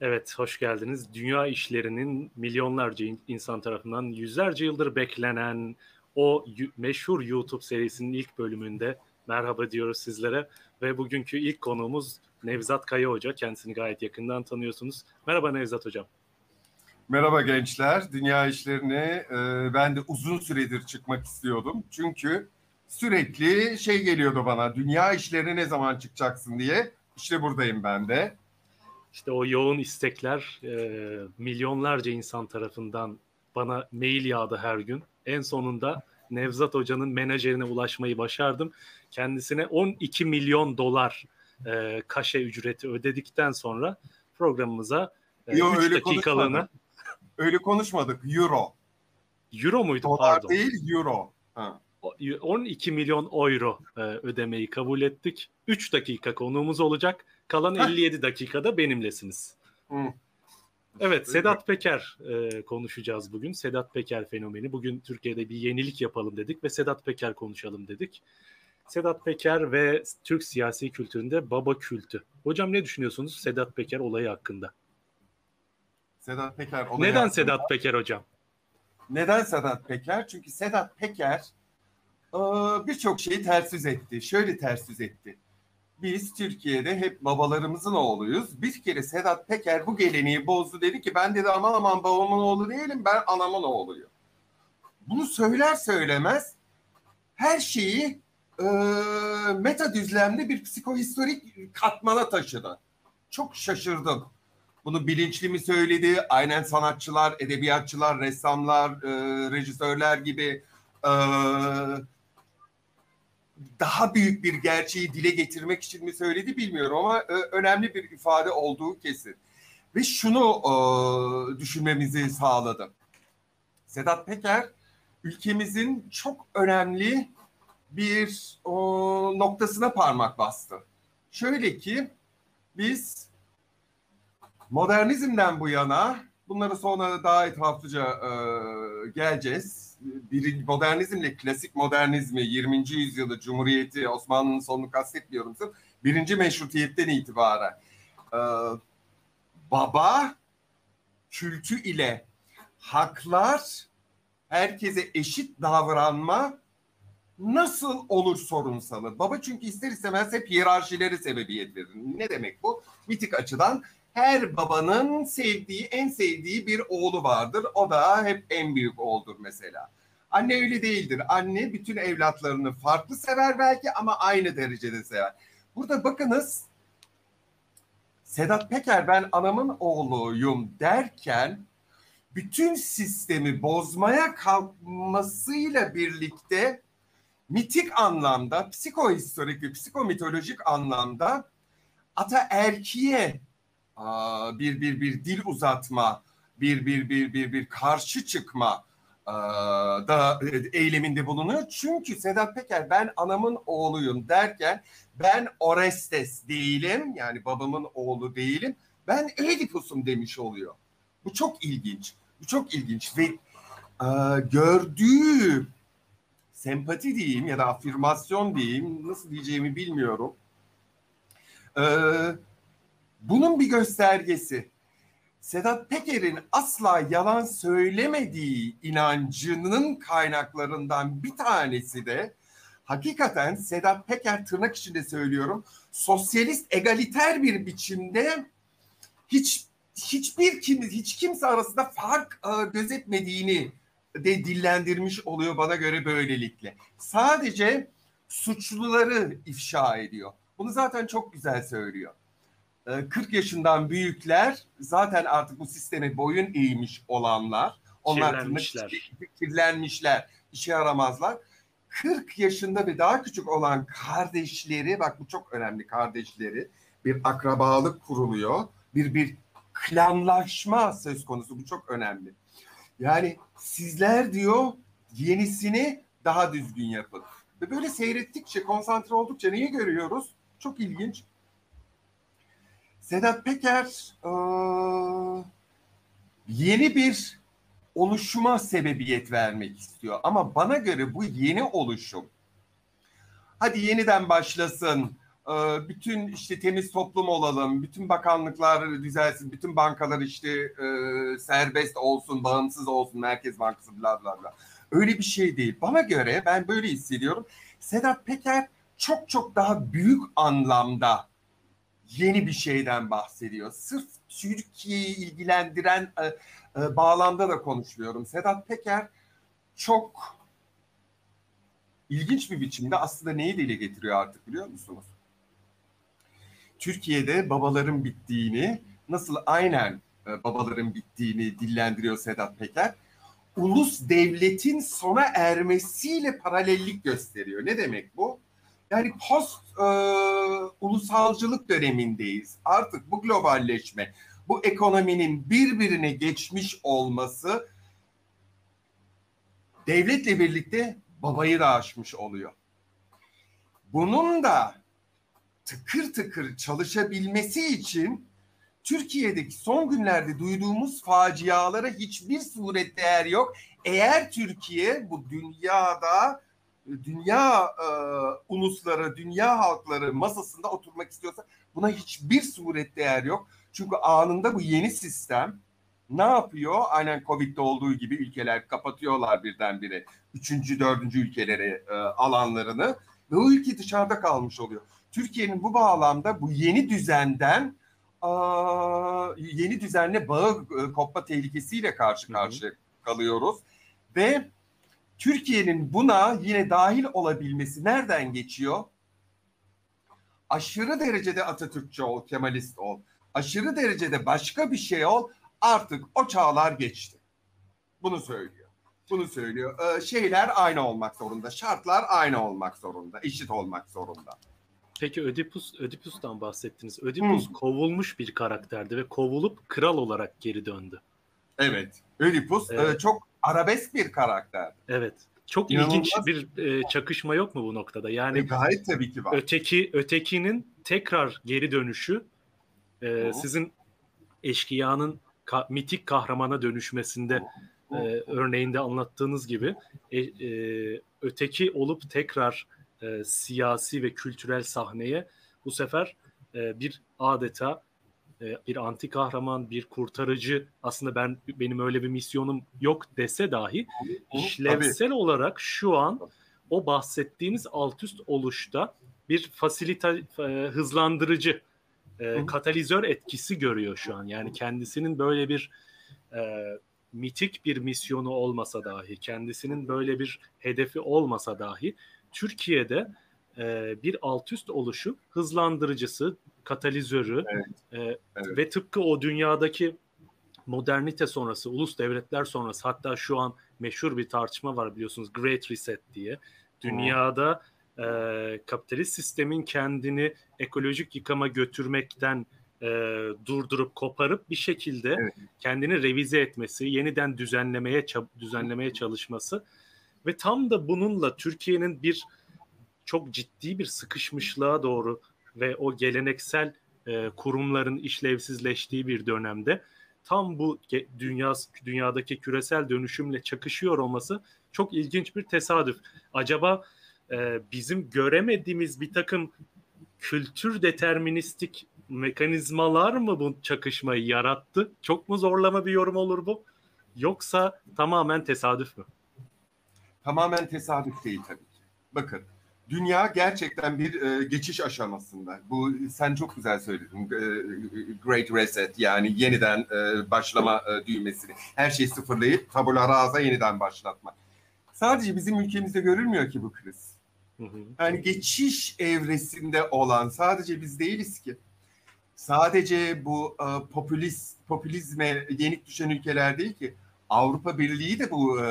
Evet, hoş geldiniz. Dünya işlerinin milyonlarca insan tarafından yüzlerce yıldır beklenen o meşhur YouTube serisinin ilk bölümünde merhaba diyoruz sizlere. Ve bugünkü ilk konuğumuz Nevzat Kaya Hoca. Kendisini gayet yakından tanıyorsunuz. Merhaba Nevzat Hocam. Merhaba gençler. Dünya işlerine e, ben de uzun süredir çıkmak istiyordum. Çünkü sürekli şey geliyordu bana. Dünya işlerine ne zaman çıkacaksın diye. İşte buradayım ben de. İşte o yoğun istekler e, milyonlarca insan tarafından bana mail yağdı her gün. En sonunda Nevzat Hoca'nın menajerine ulaşmayı başardım. Kendisine 12 milyon dolar e, kaşe ücreti ödedikten sonra programımıza e, Yo, 3 öyle dakikalığına... Konuşmadık. Öyle konuşmadık. Euro. Euro muydu? Dolar Pardon. değil, euro. Ha. 12 milyon euro e, ödemeyi kabul ettik. 3 dakika konuğumuz olacak. Kalan 57 dakikada benimlesiniz. Hı. Evet Sedat Peker e, konuşacağız bugün. Sedat Peker fenomeni. Bugün Türkiye'de bir yenilik yapalım dedik ve Sedat Peker konuşalım dedik. Sedat Peker ve Türk siyasi kültüründe baba kültü. Hocam ne düşünüyorsunuz Sedat Peker olayı hakkında? Sedat Peker olayı Neden hakkında... Sedat Peker hocam? Neden Sedat Peker? Çünkü Sedat Peker e, birçok şeyi ters yüz etti. Şöyle ters yüz etti biz Türkiye'de hep babalarımızın oğluyuz. Bir kere Sedat Peker bu geleneği bozdu dedi ki ben dedi aman aman babamın oğlu değilim ben anamın oğluyum. Bunu söyler söylemez her şeyi e, meta düzlemde bir psikohistorik katmana taşıdı. Çok şaşırdım. Bunu bilinçli mi söyledi? Aynen sanatçılar, edebiyatçılar, ressamlar, e, rejisörler gibi e, daha büyük bir gerçeği dile getirmek için mi söyledi bilmiyorum ama e, önemli bir ifade olduğu kesin. Ve şunu e, düşünmemizi sağladı. Sedat Peker ülkemizin çok önemli bir o, noktasına parmak bastı. Şöyle ki biz modernizmden bu yana bunları sonra daha etraflıca e, geleceğiz bir modernizmle klasik modernizmi 20. yüzyılı Cumhuriyeti Osmanlı'nın sonunu kastetmiyorum birinci meşrutiyetten itibaren e, baba kültü ile haklar herkese eşit davranma nasıl olur sorunsalı. Baba çünkü ister istemez hep hiyerarşileri sebebiyet verir. Ne demek bu? Mitik açıdan her babanın sevdiği, en sevdiği bir oğlu vardır. O da hep en büyük oğuldur mesela. Anne öyle değildir. Anne bütün evlatlarını farklı sever belki ama aynı derecede sever. Burada bakınız Sedat Peker ben anamın oğluyum derken bütün sistemi bozmaya kalkmasıyla birlikte mitik anlamda, psikohistorik ve psikomitolojik anlamda ata erkiye bir bir bir dil uzatma, bir bir bir bir bir karşı çıkma da eyleminde bulunuyor. Çünkü Sedat Peker ben anamın oğluyum derken ben Orestes değilim yani babamın oğlu değilim. Ben Ödipus'um demiş oluyor. Bu çok ilginç. Bu çok ilginç ve e, gördüğü sempati diyeyim ya da afirmasyon diyeyim nasıl diyeceğimi bilmiyorum. E, bunun bir göstergesi. Sedat Peker'in asla yalan söylemediği inancının kaynaklarından bir tanesi de hakikaten Sedat Peker tırnak içinde söylüyorum sosyalist egaliter bir biçimde hiç hiçbir kim hiç kimse arasında fark e, gözetmediğini de dillendirmiş oluyor bana göre böylelikle. Sadece suçluları ifşa ediyor. Bunu zaten çok güzel söylüyor. 40 ee, yaşından büyükler zaten artık bu sisteme boyun eğmiş olanlar. Onlar kirlenmişler. kirlenmişler, işe yaramazlar. 40 yaşında ve daha küçük olan kardeşleri, bak bu çok önemli kardeşleri, bir akrabalık kuruluyor. Bir bir klanlaşma söz konusu. Bu çok önemli. Yani sizler diyor yenisini daha düzgün yapın. Ve böyle seyrettikçe, konsantre oldukça neyi görüyoruz? Çok ilginç Sedat Peker e, yeni bir oluşuma sebebiyet vermek istiyor. Ama bana göre bu yeni oluşum hadi yeniden başlasın Ee, bütün işte temiz toplum olalım, bütün bakanlıklar düzelsin, bütün bankalar işte e, serbest olsun, bağımsız olsun, Merkez Bankası bla bla bla. Öyle bir şey değil. Bana göre ben böyle hissediyorum. Sedat Peker çok çok daha büyük anlamda yeni bir şeyden bahsediyor. Sırf Türkiye'yi ilgilendiren e, e, bağlamda da konuşuyorum. Sedat Peker çok ilginç bir biçimde aslında neyi dile getiriyor artık biliyor musunuz? Türkiye'de babaların bittiğini, nasıl aynen e, babaların bittiğini dillendiriyor Sedat Peker. Ulus devletin sona ermesiyle paralellik gösteriyor. Ne demek bu? Yani post e, ulusalcılık dönemindeyiz. Artık bu globalleşme, bu ekonominin birbirine geçmiş olması devletle birlikte babayı da aşmış oluyor. Bunun da tıkır tıkır çalışabilmesi için Türkiye'deki son günlerde duyduğumuz facialara hiçbir suret değer yok. Eğer Türkiye bu dünyada dünya e, ulusları, dünya halkları masasında oturmak istiyorsa buna hiçbir suret değer yok. Çünkü anında bu yeni sistem ne yapıyor? Aynen Covid'de olduğu gibi ülkeler kapatıyorlar birdenbire. Üçüncü, dördüncü ülkeleri e, alanlarını ve o ülke dışarıda kalmış oluyor. Türkiye'nin bu bağlamda bu yeni düzenden yeni düzenle bağı e, kopma tehlikesiyle karşı karşıya kalıyoruz. Ve Türkiye'nin buna yine dahil olabilmesi nereden geçiyor? Aşırı derecede Atatürkçü ol, Kemalist ol. Aşırı derecede başka bir şey ol. Artık o çağlar geçti. Bunu söylüyor. Bunu söylüyor. Ee, şeyler aynı olmak zorunda. Şartlar aynı olmak zorunda. Eşit olmak zorunda. Peki Ödipus, Ödipus'tan bahsettiniz. Ödipus hmm. kovulmuş bir karakterdi ve kovulup kral olarak geri döndü. Evet. Ödipus evet. E, çok arabesk bir karakter. Evet. Çok İnanılmaz. ilginç bir e, çakışma yok mu bu noktada? Yani e, gayet tabii ki var. Öteki ötekinin tekrar geri dönüşü e, sizin eşkıyanın ka, mitik kahramana dönüşmesinde e, örneğinde anlattığınız gibi e, e, öteki olup tekrar e, siyasi ve kültürel sahneye bu sefer e, bir adeta bir anti kahraman, bir kurtarıcı. Aslında ben benim öyle bir misyonum yok dese dahi işlevsel olarak şu an o bahsettiğiniz alt üst oluşta bir fasilita e, hızlandırıcı e, katalizör etkisi görüyor şu an. Yani kendisinin böyle bir e, mitik bir misyonu olmasa dahi, kendisinin böyle bir hedefi olmasa dahi Türkiye'de e, bir alt üst oluşu hızlandırıcısı, katalizörü evet. E, evet. ve tıpkı o dünyadaki modernite sonrası, ulus devletler sonrası hatta şu an meşhur bir tartışma var biliyorsunuz Great Reset diye. Dünyada e, kapitalist sistemin kendini ekolojik yıkama götürmekten e, durdurup koparıp bir şekilde evet. kendini revize etmesi, yeniden düzenlemeye düzenlemeye çalışması ve tam da bununla Türkiye'nin bir çok ciddi bir sıkışmışlığa doğru ve o geleneksel e, kurumların işlevsizleştiği bir dönemde tam bu dünya dünyadaki küresel dönüşümle çakışıyor olması çok ilginç bir tesadüf. Acaba e, bizim göremediğimiz bir takım kültür deterministik mekanizmalar mı bu çakışmayı yarattı? Çok mu zorlama bir yorum olur bu? Yoksa tamamen tesadüf mü? Tamamen tesadüf değil tabii ki. Bakın dünya gerçekten bir e, geçiş aşamasında. Bu sen çok güzel söyledin. E, Great Reset yani yeniden e, başlama e, düğmesini. Her şeyi sıfırlayıp tabula rasa yeniden başlatmak. Sadece bizim ülkemizde görülmüyor ki bu kriz. Yani geçiş evresinde olan sadece biz değiliz ki. Sadece bu e, popülist popülizme yenik düşen ülkeler değil ki. Avrupa Birliği de bu e,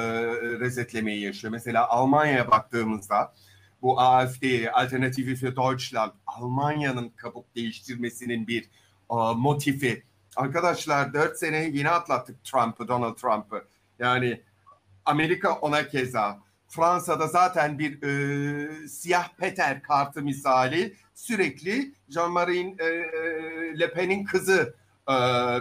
resetlemeyi yaşıyor. Mesela Almanya'ya baktığımızda bu AfD, Alternative für Deutschland, Almanya'nın kabuk değiştirmesinin bir e, motifi. Arkadaşlar dört sene yeni atlattık Trump'ı, Donald Trump'ı. Yani Amerika ona keza. Fransa'da zaten bir e, siyah Peter kartı misali sürekli Jean-Marie e, e, Le Pen'in kızı e,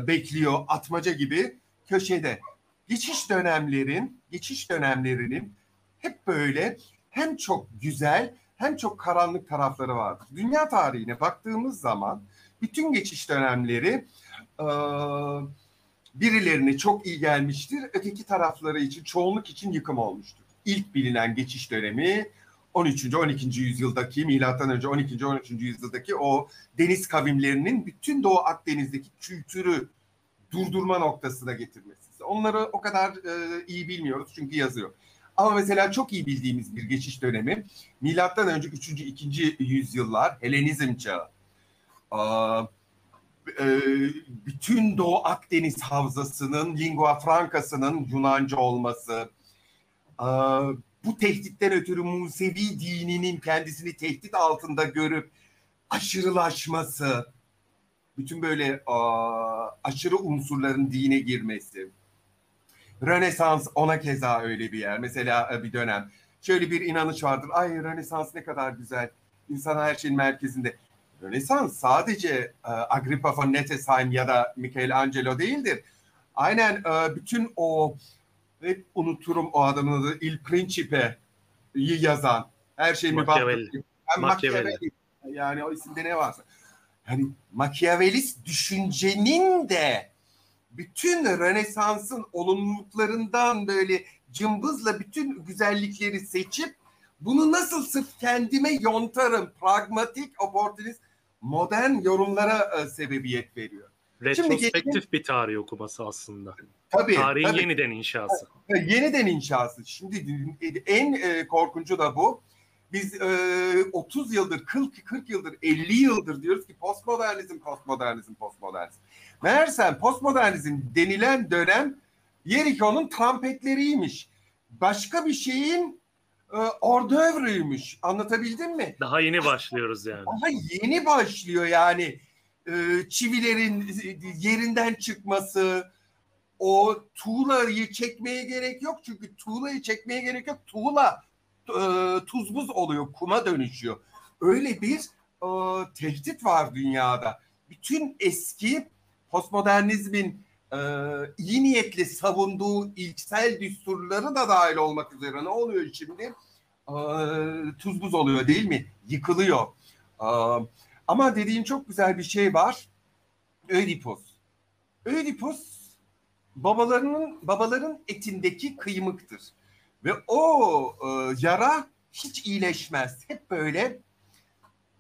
bekliyor atmaca gibi köşede. Geçiş dönemlerin, geçiş dönemlerinin hep böyle hem çok güzel hem çok karanlık tarafları vardır. Dünya tarihine baktığımız zaman bütün geçiş dönemleri e, birilerine çok iyi gelmiştir. Öteki tarafları için, çoğunluk için yıkım olmuştur. İlk bilinen geçiş dönemi 13. 12. yüzyıldaki milattan önce 12. 13. yüzyıldaki o deniz kavimlerinin bütün Doğu Akdeniz'deki kültürü durdurma noktasına getirmesi. Onları o kadar e, iyi bilmiyoruz çünkü yazıyor. Ama mesela çok iyi bildiğimiz bir geçiş dönemi milattan önce 3. 2. yüzyıllar Helenizm çağı. E, bütün Doğu Akdeniz havzasının lingua francasının Yunanca olması, bu tehditten ötürü Musevi dininin kendisini tehdit altında görüp aşırılaşması, bütün böyle aşırı unsurların dine girmesi. Rönesans ona keza öyle bir yer. Mesela e, bir dönem şöyle bir inanış vardır. Ay Rönesans ne kadar güzel. İnsan her şeyin merkezinde. Rönesans sadece e, Agrippa von Nettesheim ya da Michelangelo değildir. Aynen e, bütün o hep unuturum o adamın adı Il Principe'yi yazan her şey Machiavelli. Machiavelli. Yani o isimde ne varsa. Yani Machiavellist düşüncenin de bütün Rönesans'ın olumluluklarından böyle cımbızla bütün güzellikleri seçip bunu nasıl sırf kendime yontarım, pragmatik, oportunist, modern yorumlara e, sebebiyet veriyor. Retrospektif bir tarih okuması aslında. Tabii. Tarihin tabii. yeniden inşası. Yeniden inşası. Şimdi en e, korkuncu da bu. Biz e, 30 yıldır, 40, 40 yıldır, 50 yıldır diyoruz ki postmodernizm, postmodernizm, postmodernizm. Meğersem postmodernizm denilen dönem Yeriko'nun trompetleriymiş. Başka bir şeyin e, ordövrüymüş. Anlatabildim mi? Daha yeni başlıyoruz yani. Daha yeni başlıyor yani. E, çivilerin yerinden çıkması, o tuğlayı çekmeye gerek yok. Çünkü tuğlayı çekmeye gerek yok. Tuğla e, tuz buz oluyor, kuma dönüşüyor. Öyle bir e, tehdit var dünyada. Bütün eski postmodernizmin e, iyi niyetli savunduğu ilksel düsturları da dahil olmak üzere ne oluyor şimdi? E, tuz buz oluyor değil mi? Yıkılıyor. E, ama dediğin çok güzel bir şey var. Ödipus. Ödipus babalarının babaların etindeki kıymıktır. Ve o e, yara hiç iyileşmez. Hep böyle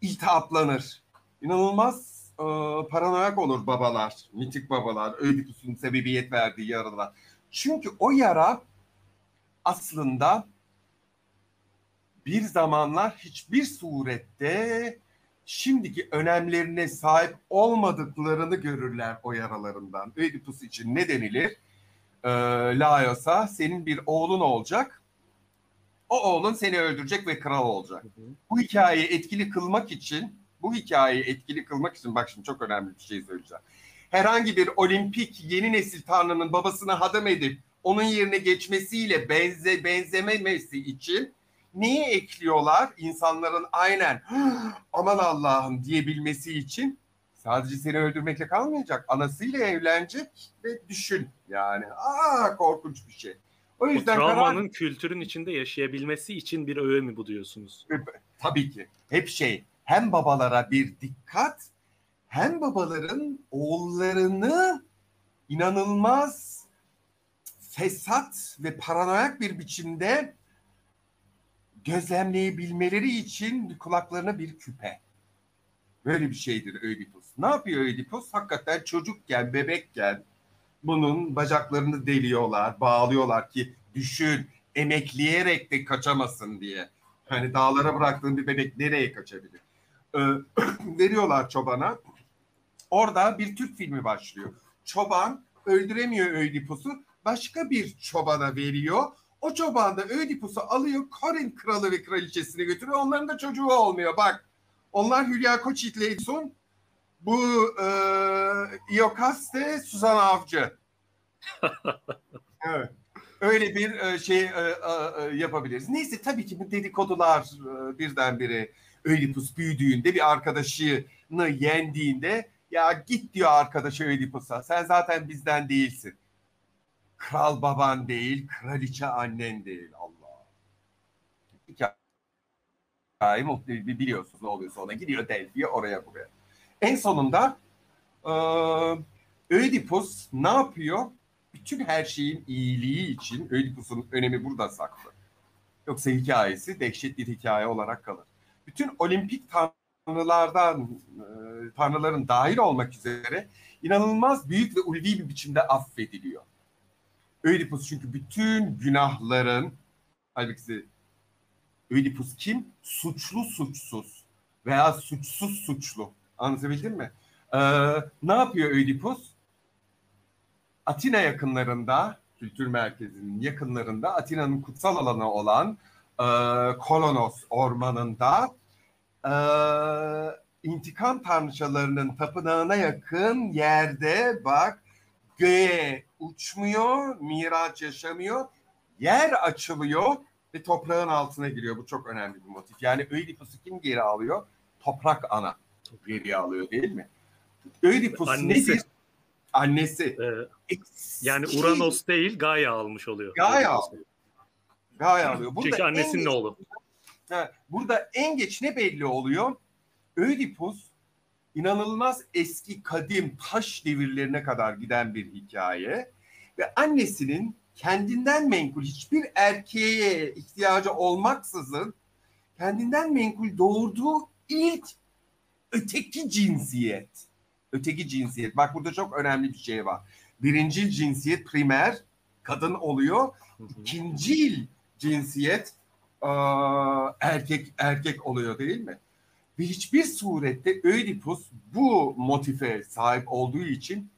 iltihaplanır. İnanılmaz e, paranoyak olur babalar, mitik babalar, Ödipus'un sebebiyet verdiği yaralar. Çünkü o yara aslında bir zamanlar hiçbir surette şimdiki önemlerine sahip olmadıklarını görürler o yaralarından. Ödipus için ne denilir? Ee, Laios'a senin bir oğlun olacak. O oğlun seni öldürecek ve kral olacak. Hı hı. Bu hikayeyi etkili kılmak için bu hikayeyi etkili kılmak için bak şimdi çok önemli bir şey söyleyeceğim. Herhangi bir olimpik yeni nesil tanrının babasına hadım edip onun yerine geçmesiyle benze benzememesi için neyi ekliyorlar? İnsanların aynen aman Allah'ım diyebilmesi için sadece seni öldürmekle kalmayacak. Anasıyla evlenecek ve düşün yani. Aa korkunç bir şey. O yüzden o travmanın karar... kültürün içinde yaşayabilmesi için bir öğe mi bu diyorsunuz? Tabii ki. Hep şey hem babalara bir dikkat hem babaların oğullarını inanılmaz fesat ve paranoyak bir biçimde gözlemleyebilmeleri için kulaklarına bir küpe. Böyle bir şeydir Ödipus. Ne yapıyor Ödipus? Hakikaten çocukken, bebekken bunun bacaklarını deliyorlar, bağlıyorlar ki düşün, emekleyerek de kaçamasın diye. Hani dağlara bıraktığın bir bebek nereye kaçabilir? Ee, veriyorlar çobana. Orada bir Türk filmi başlıyor. Çoban öldüremiyor Ödipus'u. Başka bir çobana veriyor. O çoban da Ödipus'u alıyor Korin kralı ve kraliçesine götürüyor. Onların da çocuğu olmuyor. Bak onlar Hülya Koçyiğit Leyson. Bu e, Iokaste Suzan Avcı. evet. Öyle bir e, şey e, e, yapabiliriz. Neyse tabii ki bu dedikodular e, birdenbire Ödipus büyüdüğünde bir arkadaşını yendiğinde ya git diyor arkadaşı Ödipus'a sen zaten bizden değilsin. Kral baban değil, kraliçe annen değil. Allah. hikaye biliyorsunuz ne oluyorsa ona gidiyor Delphi'ye oraya buraya. En sonunda e, Ödipus ne yapıyor? Bütün her şeyin iyiliği için Ödipus'un önemi burada saklı. Yoksa hikayesi dehşetli hikaye olarak kalır. Bütün olimpik tanrılardan, e, tanrıların dahil olmak üzere inanılmaz büyük ve ulvi bir biçimde affediliyor. Ödipus çünkü bütün günahların, halbuki Ödipus kim? Suçlu suçsuz veya suçsuz suçlu. Anlatabildim mi? Ee, ne yapıyor Ödipus? Atina yakınlarında, kültür merkezinin yakınlarında Atina'nın kutsal alanı olan e, Kolonos ormanında e, intikam tanrıçalarının tapınağına yakın yerde bak göğe uçmuyor, miraç yaşamıyor, yer açılıyor ve toprağın altına giriyor. Bu çok önemli bir motif. Yani Ödipus'u kim geri alıyor? Toprak ana geri alıyor değil mi? Ödipus Annesi. nedir? Annesi. Ee, yani Uranos değil Gaia almış oluyor. Gaia alıyor. Gaia alıyor. Burada Çünkü annesinin oğlu. burada en geç ne belli oluyor? Ödipus inanılmaz eski kadim taş devirlerine kadar giden bir hikaye ve annesinin kendinden menkul hiçbir erkeğe ihtiyacı olmaksızın kendinden menkul doğurduğu ilk öteki cinsiyet. Öteki cinsiyet. Bak burada çok önemli bir şey var. Birinci cinsiyet primer kadın oluyor. İkinci cinsiyet erkek erkek oluyor değil mi? Ve hiçbir surette Ödipus bu motife sahip olduğu için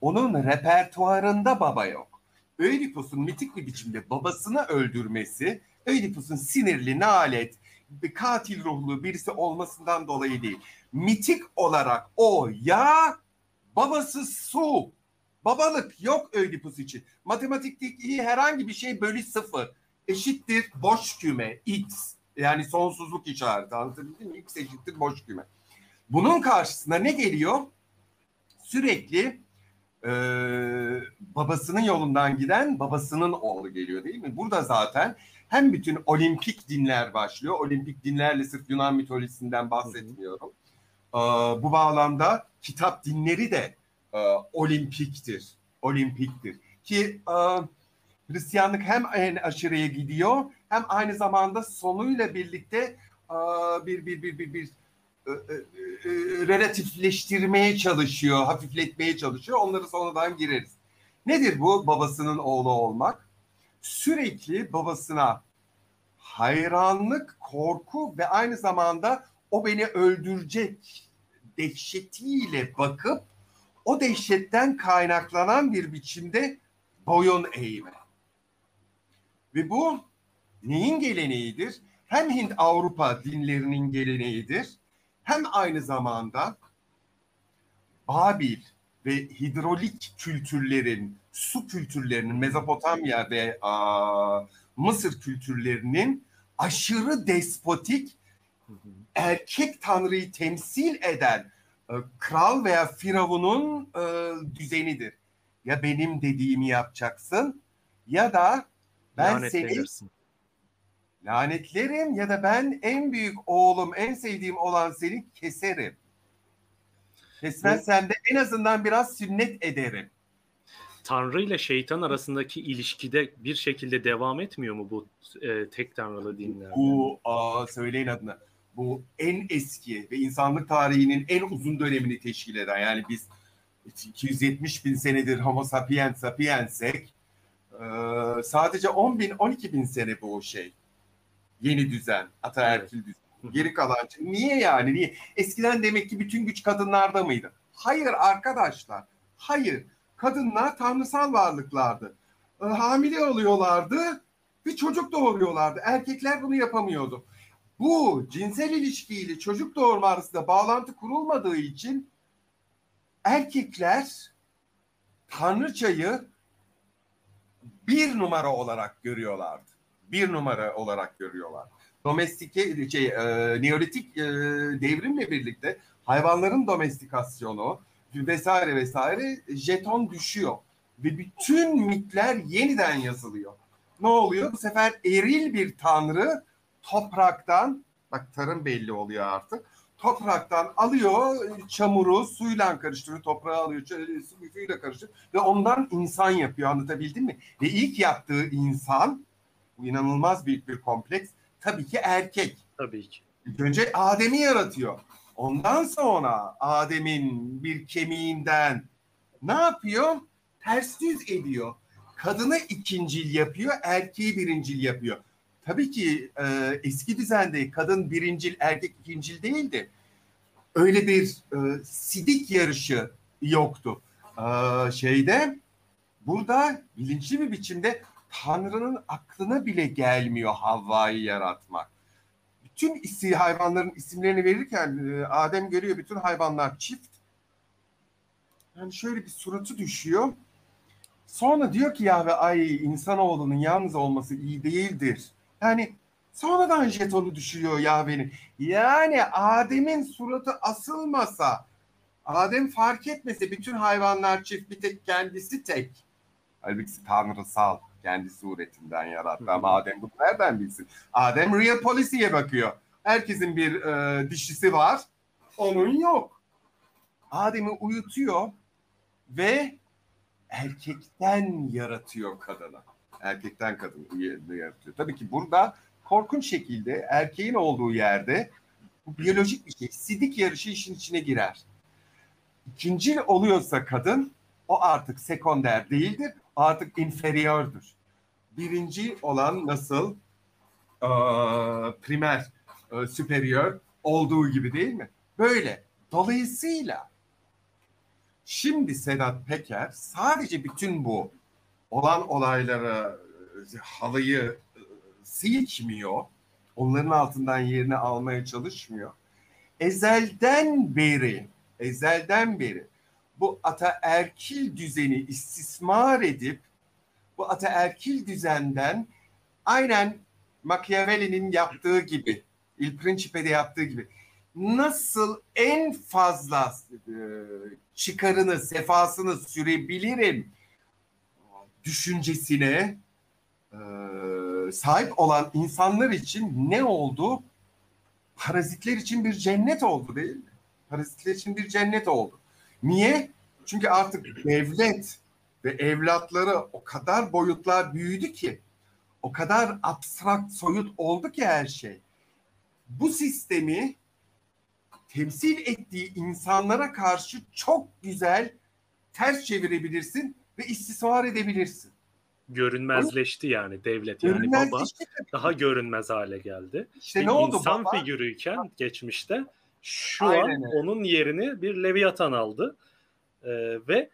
onun repertuarında baba yok. Ödipus'un mitik bir biçimde babasını öldürmesi, Ödipus'un sinirli, nalet, katil ruhlu birisi olmasından dolayı değil. Mitik olarak o ya babası su. Babalık yok Ödipus için. Matematikteki herhangi bir şey bölü sıfır eşittir boş küme x. Yani sonsuzluk işareti anlatabildim mi? X eşittir boş küme. Bunun karşısına ne geliyor? Sürekli e, babasının yolundan giden babasının oğlu geliyor değil mi? Burada zaten hem bütün olimpik dinler başlıyor. Olimpik dinlerle sırf Yunan mitolojisinden bahsetmiyorum. E, bu bağlamda kitap dinleri de e, olimpiktir. Olimpiktir. Ki e, Hristiyanlık hem en aşırıya gidiyor hem aynı zamanda sonuyla birlikte bir bir bir bir, bir relatifleştirmeye çalışıyor, hafifletmeye çalışıyor. Onları sonradan gireriz. Nedir bu babasının oğlu olmak? Sürekli babasına hayranlık, korku ve aynı zamanda o beni öldürecek dehşetiyle bakıp o dehşetten kaynaklanan bir biçimde boyun eğme. Ve bu neyin geleneğidir? Hem Hint-Avrupa dinlerinin geleneğidir hem aynı zamanda Babil ve hidrolik kültürlerin, su kültürlerinin, Mezopotamya ve a, Mısır kültürlerinin aşırı despotik erkek tanrıyı temsil eden e, kral veya firavunun e, düzenidir. Ya benim dediğimi yapacaksın ya da ben seni lanetlerim ya da ben en büyük oğlum, en sevdiğim olan seni keserim. Kesmezsen de en azından biraz sünnet ederim. Tanrı ile şeytan arasındaki ilişkide bir şekilde devam etmiyor mu bu e, tek tanrılı dinler? Bu aa, söyleyin adına. Bu en eski ve insanlık tarihinin en uzun dönemini teşkil eden yani biz 270 bin senedir Homo sapiens sapiensek ee, sadece 10 bin 12 bin sene bu şey. Yeni düzen, ataerkil evet. düzen. Geri kalan niye yani? Niye? Eskiden demek ki bütün güç kadınlarda mıydı? Hayır arkadaşlar. Hayır. Kadınlar tanrısal varlıklardı. Ee, hamile oluyorlardı bir çocuk doğuruyorlardı. Erkekler bunu yapamıyordu. Bu cinsel ilişkiyle çocuk doğurma arasında bağlantı kurulmadığı için erkekler tanrıçayı bir numara olarak görüyorlardı. Bir numara olarak görüyorlar. Domestike, şey, e, Neolitik e, devrimle birlikte hayvanların domestikasyonu vesaire vesaire jeton düşüyor. Ve bütün mitler yeniden yazılıyor. Ne oluyor? Bu sefer eril bir tanrı topraktan Bak tarım belli oluyor artık. Topraktan alıyor çamuru suyla karıştırıyor. Toprağı alıyor suyla karıştırıyor. Ve ondan insan yapıyor anlatabildim mi? Ve ilk yaptığı insan bu inanılmaz büyük bir kompleks. Tabii ki erkek. Tabii ki. İlk önce Adem'i yaratıyor. Ondan sonra Adem'in bir kemiğinden ne yapıyor? Ters düz ediyor. Kadını ikincil yapıyor, erkeği birincil yapıyor. Tabii ki e, eski düzende kadın birincil, erkek ikincil değildi. Öyle bir e, sidik yarışı yoktu. E, şeyde burada bilinçli bir biçimde Tanrı'nın aklına bile gelmiyor Havva'yı yaratmak. Bütün isi, hayvanların isimlerini verirken e, Adem görüyor bütün hayvanlar çift. Yani şöyle bir suratı düşüyor. Sonra diyor ki ya ve ay insanoğlunun yalnız olması iyi değildir. Yani sonradan jetonu düşürüyor Yahve'nin. Yani Adem'in suratı asılmasa, Adem fark etmese bütün hayvanlar çift bir tek kendisi tek. Halbuki tanrısal kendi suretinden yarattı ama Adem bunu nereden bilsin? Adem real policy'ye bakıyor. Herkesin bir e, dişisi var, onun yok. Adem'i uyutuyor ve erkekten yaratıyor kadını. Erkekten kadını yaratıyor. Tabii ki burada korkunç şekilde erkeğin olduğu yerde bu biyolojik bir şey. Sidik yarışı işin içine girer. İkincil oluyorsa kadın o artık sekonder değildir. Artık inferiördür. Birinci olan nasıl? Ee, primer, e, superior olduğu gibi değil mi? Böyle. Dolayısıyla Şimdi Sedat Peker sadece bütün bu olan olaylara halıyı e, silkmiyor. Onların altından yerini almaya çalışmıyor. Ezelden beri, ezelden beri bu ataerkil düzeni istismar edip bu ataerkil düzenden aynen Machiavelli'nin yaptığı gibi, Il Principe'de yaptığı gibi nasıl en fazla e, çıkarını, sefasını sürebilirim düşüncesine e, sahip olan insanlar için ne oldu? Parazitler için bir cennet oldu değil mi? Parazitler için bir cennet oldu. Niye? Çünkü artık devlet ve evlatları o kadar boyutlar büyüdü ki, o kadar abstrakt, soyut oldu ki her şey. Bu sistemi temsil ettiği insanlara karşı çok güzel ters çevirebilirsin ve istismar edebilirsin. Görünmezleşti yani devlet yani baba daha görünmez hale geldi. İşte bir ne oldu insan baba? figürüyken geçmişte şu Aynen an onun yerini bir Leviathan aldı ee, ve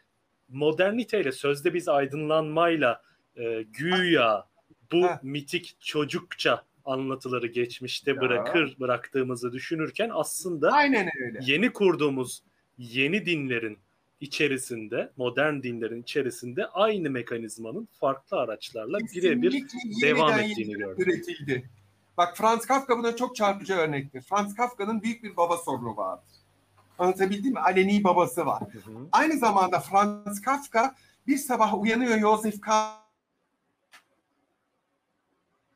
moderniteyle sözde biz aydınlanmayla e, güya bu ha. mitik çocukça anlatıları geçmişte ya. bırakır bıraktığımızı düşünürken aslında Aynen öyle. yeni kurduğumuz yeni dinlerin içerisinde, modern dinlerin içerisinde aynı mekanizmanın farklı araçlarla birebir devam ettiğini gördük. Üretildi. Bak Franz Kafka buna çok çarpıcı örnektir. Franz Kafka'nın büyük bir baba sorunu vardır. Anlatabildim mi? Aleni babası var. Hı hı. Aynı zamanda Franz Kafka bir sabah uyanıyor Joseph K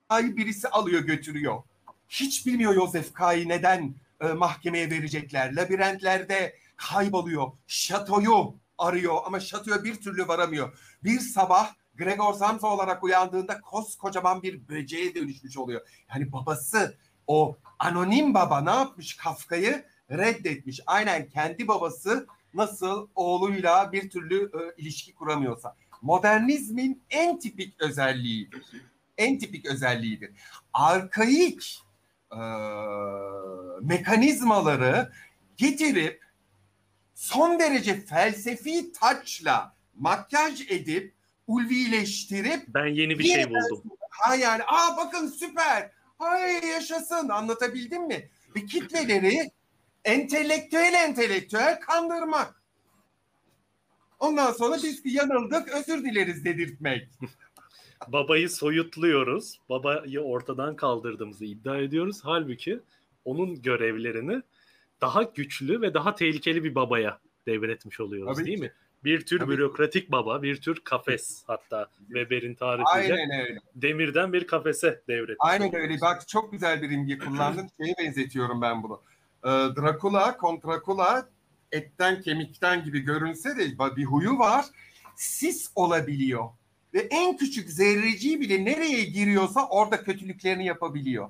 K'yı birisi alıyor götürüyor. Hiç bilmiyor Joseph K'yı neden e, mahkemeye verecekler. Labirentlerde kayboluyor. Şatoyu arıyor ama şatoya bir türlü varamıyor. Bir sabah Gregor Samsa olarak uyandığında koskocaman bir böceğe dönüşmüş oluyor. Yani babası o anonim baba ne yapmış Kafka'yı reddetmiş. Aynen kendi babası nasıl oğluyla bir türlü e, ilişki kuramıyorsa. Modernizmin en tipik özelliğidir en tipik özelliğidir. Arkaik e, mekanizmaları getirip son derece felsefi taçla makyaj edip ulvileştirip ben yeni bir şey buldum. Ha yani aa bakın süper. Hay yaşasın anlatabildim mi? Ve kitleleri entelektüel entelektüel kandırmak. Ondan sonra biz yanıldık özür dileriz dedirtmek babayı soyutluyoruz. Babayı ortadan kaldırdığımızı iddia ediyoruz. Halbuki onun görevlerini daha güçlü ve daha tehlikeli bir babaya devretmiş oluyoruz Tabii değil ki. mi? Bir tür Tabii. bürokratik baba, bir tür kafes hatta Weber'in tarifiyle. Aynen öyle. Demirden bir kafese devret. Aynen öyle. Bak çok güzel bir imge kullandın. Şeye benzetiyorum ben bunu. Ee, Dracula, Kont etten kemikten gibi görünse de bir huyu var. Sis olabiliyor. Ve en küçük zerreciği bile nereye giriyorsa orada kötülüklerini yapabiliyor.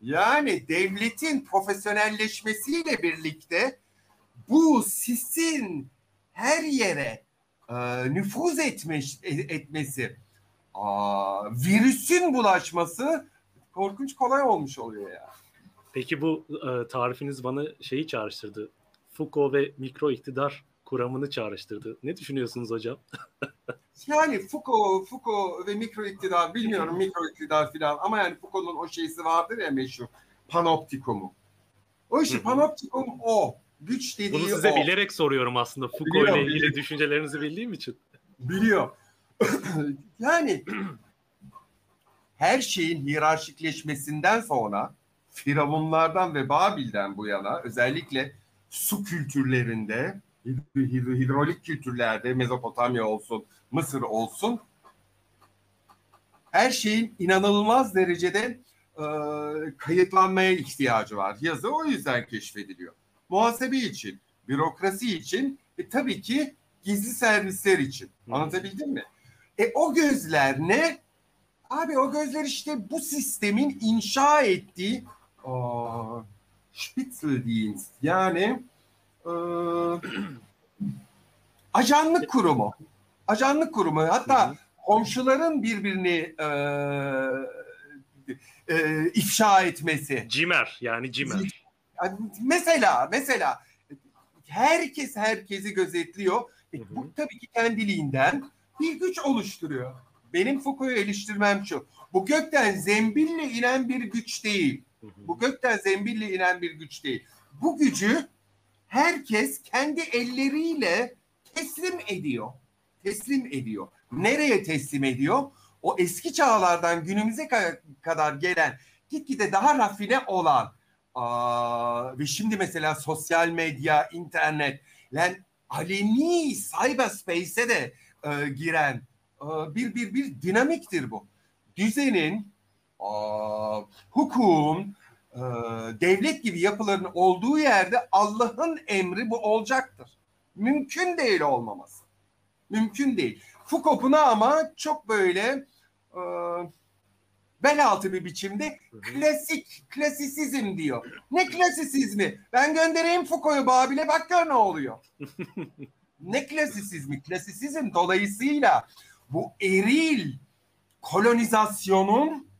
Yani devletin profesyonelleşmesiyle birlikte bu sisin her yere e, nüfuz etmiş, e, etmesi, aa, virüsün bulaşması korkunç kolay olmuş oluyor ya. Peki bu e, tarifiniz bana şeyi çağrıştırdı. Foucault ve mikro iktidar kuramını çağrıştırdı. Ne düşünüyorsunuz hocam? yani Foucault, Foucault ve mikro iktidar bilmiyorum mikro iktidar filan ama yani Foucault'un o şeysi vardır ya meşhur panoptikumu. O işte panoptikum o. Güç dediği Bunu size o. bilerek soruyorum aslında Foucault ile ilgili biliyorum. düşüncelerinizi bildiğim için. Biliyor. yani her şeyin hiyerarşikleşmesinden sonra Firavunlardan ve Babil'den bu yana özellikle su kültürlerinde, hidrolik kültürlerde Mezopotamya olsun, Mısır olsun her şeyin inanılmaz derecede e, kayıtlanmaya ihtiyacı var. Yazı o yüzden keşfediliyor. Muhasebe için, bürokrasi için ve tabii ki gizli servisler için. Anlatabildim mi? E o gözler ne? Abi o gözler işte bu sistemin inşa ettiği o, Spitzeldienst yani e, ajanlık kurumu. Ajanlık kurumu. Hatta komşuların birbirini e, e, ifşa etmesi. Cimer yani cimer. Mesela mesela herkes herkesi gözetliyor. E, bu tabii ki kendiliğinden bir güç oluşturuyor. Benim Foucault'u eleştirmem şu. Bu gökten zembille inen bir güç değil. Bu gökten zembille inen bir güç değil. Bu gücü herkes kendi elleriyle teslim ediyor. Teslim ediyor. Nereye teslim ediyor? O eski çağlardan günümüze kadar gelen gitgide daha rafine olan aa, ve şimdi mesela sosyal medya, internet, yani aleni cyberspace'e de e, giren e, bir bir bir dinamiktir bu. Düzenin, aa, hukukun, e, devlet gibi yapıların olduğu yerde Allah'ın emri bu olacaktır. Mümkün değil olmaması. Mümkün değil. Foucault ama çok böyle e, bel altı bir biçimde klasik, klasisizm diyor. Ne klasisizmi? Ben göndereyim Foucault'u Babil'e bak gör ne oluyor. ne klasisizmi? Klasisizm dolayısıyla bu eril kolonizasyonun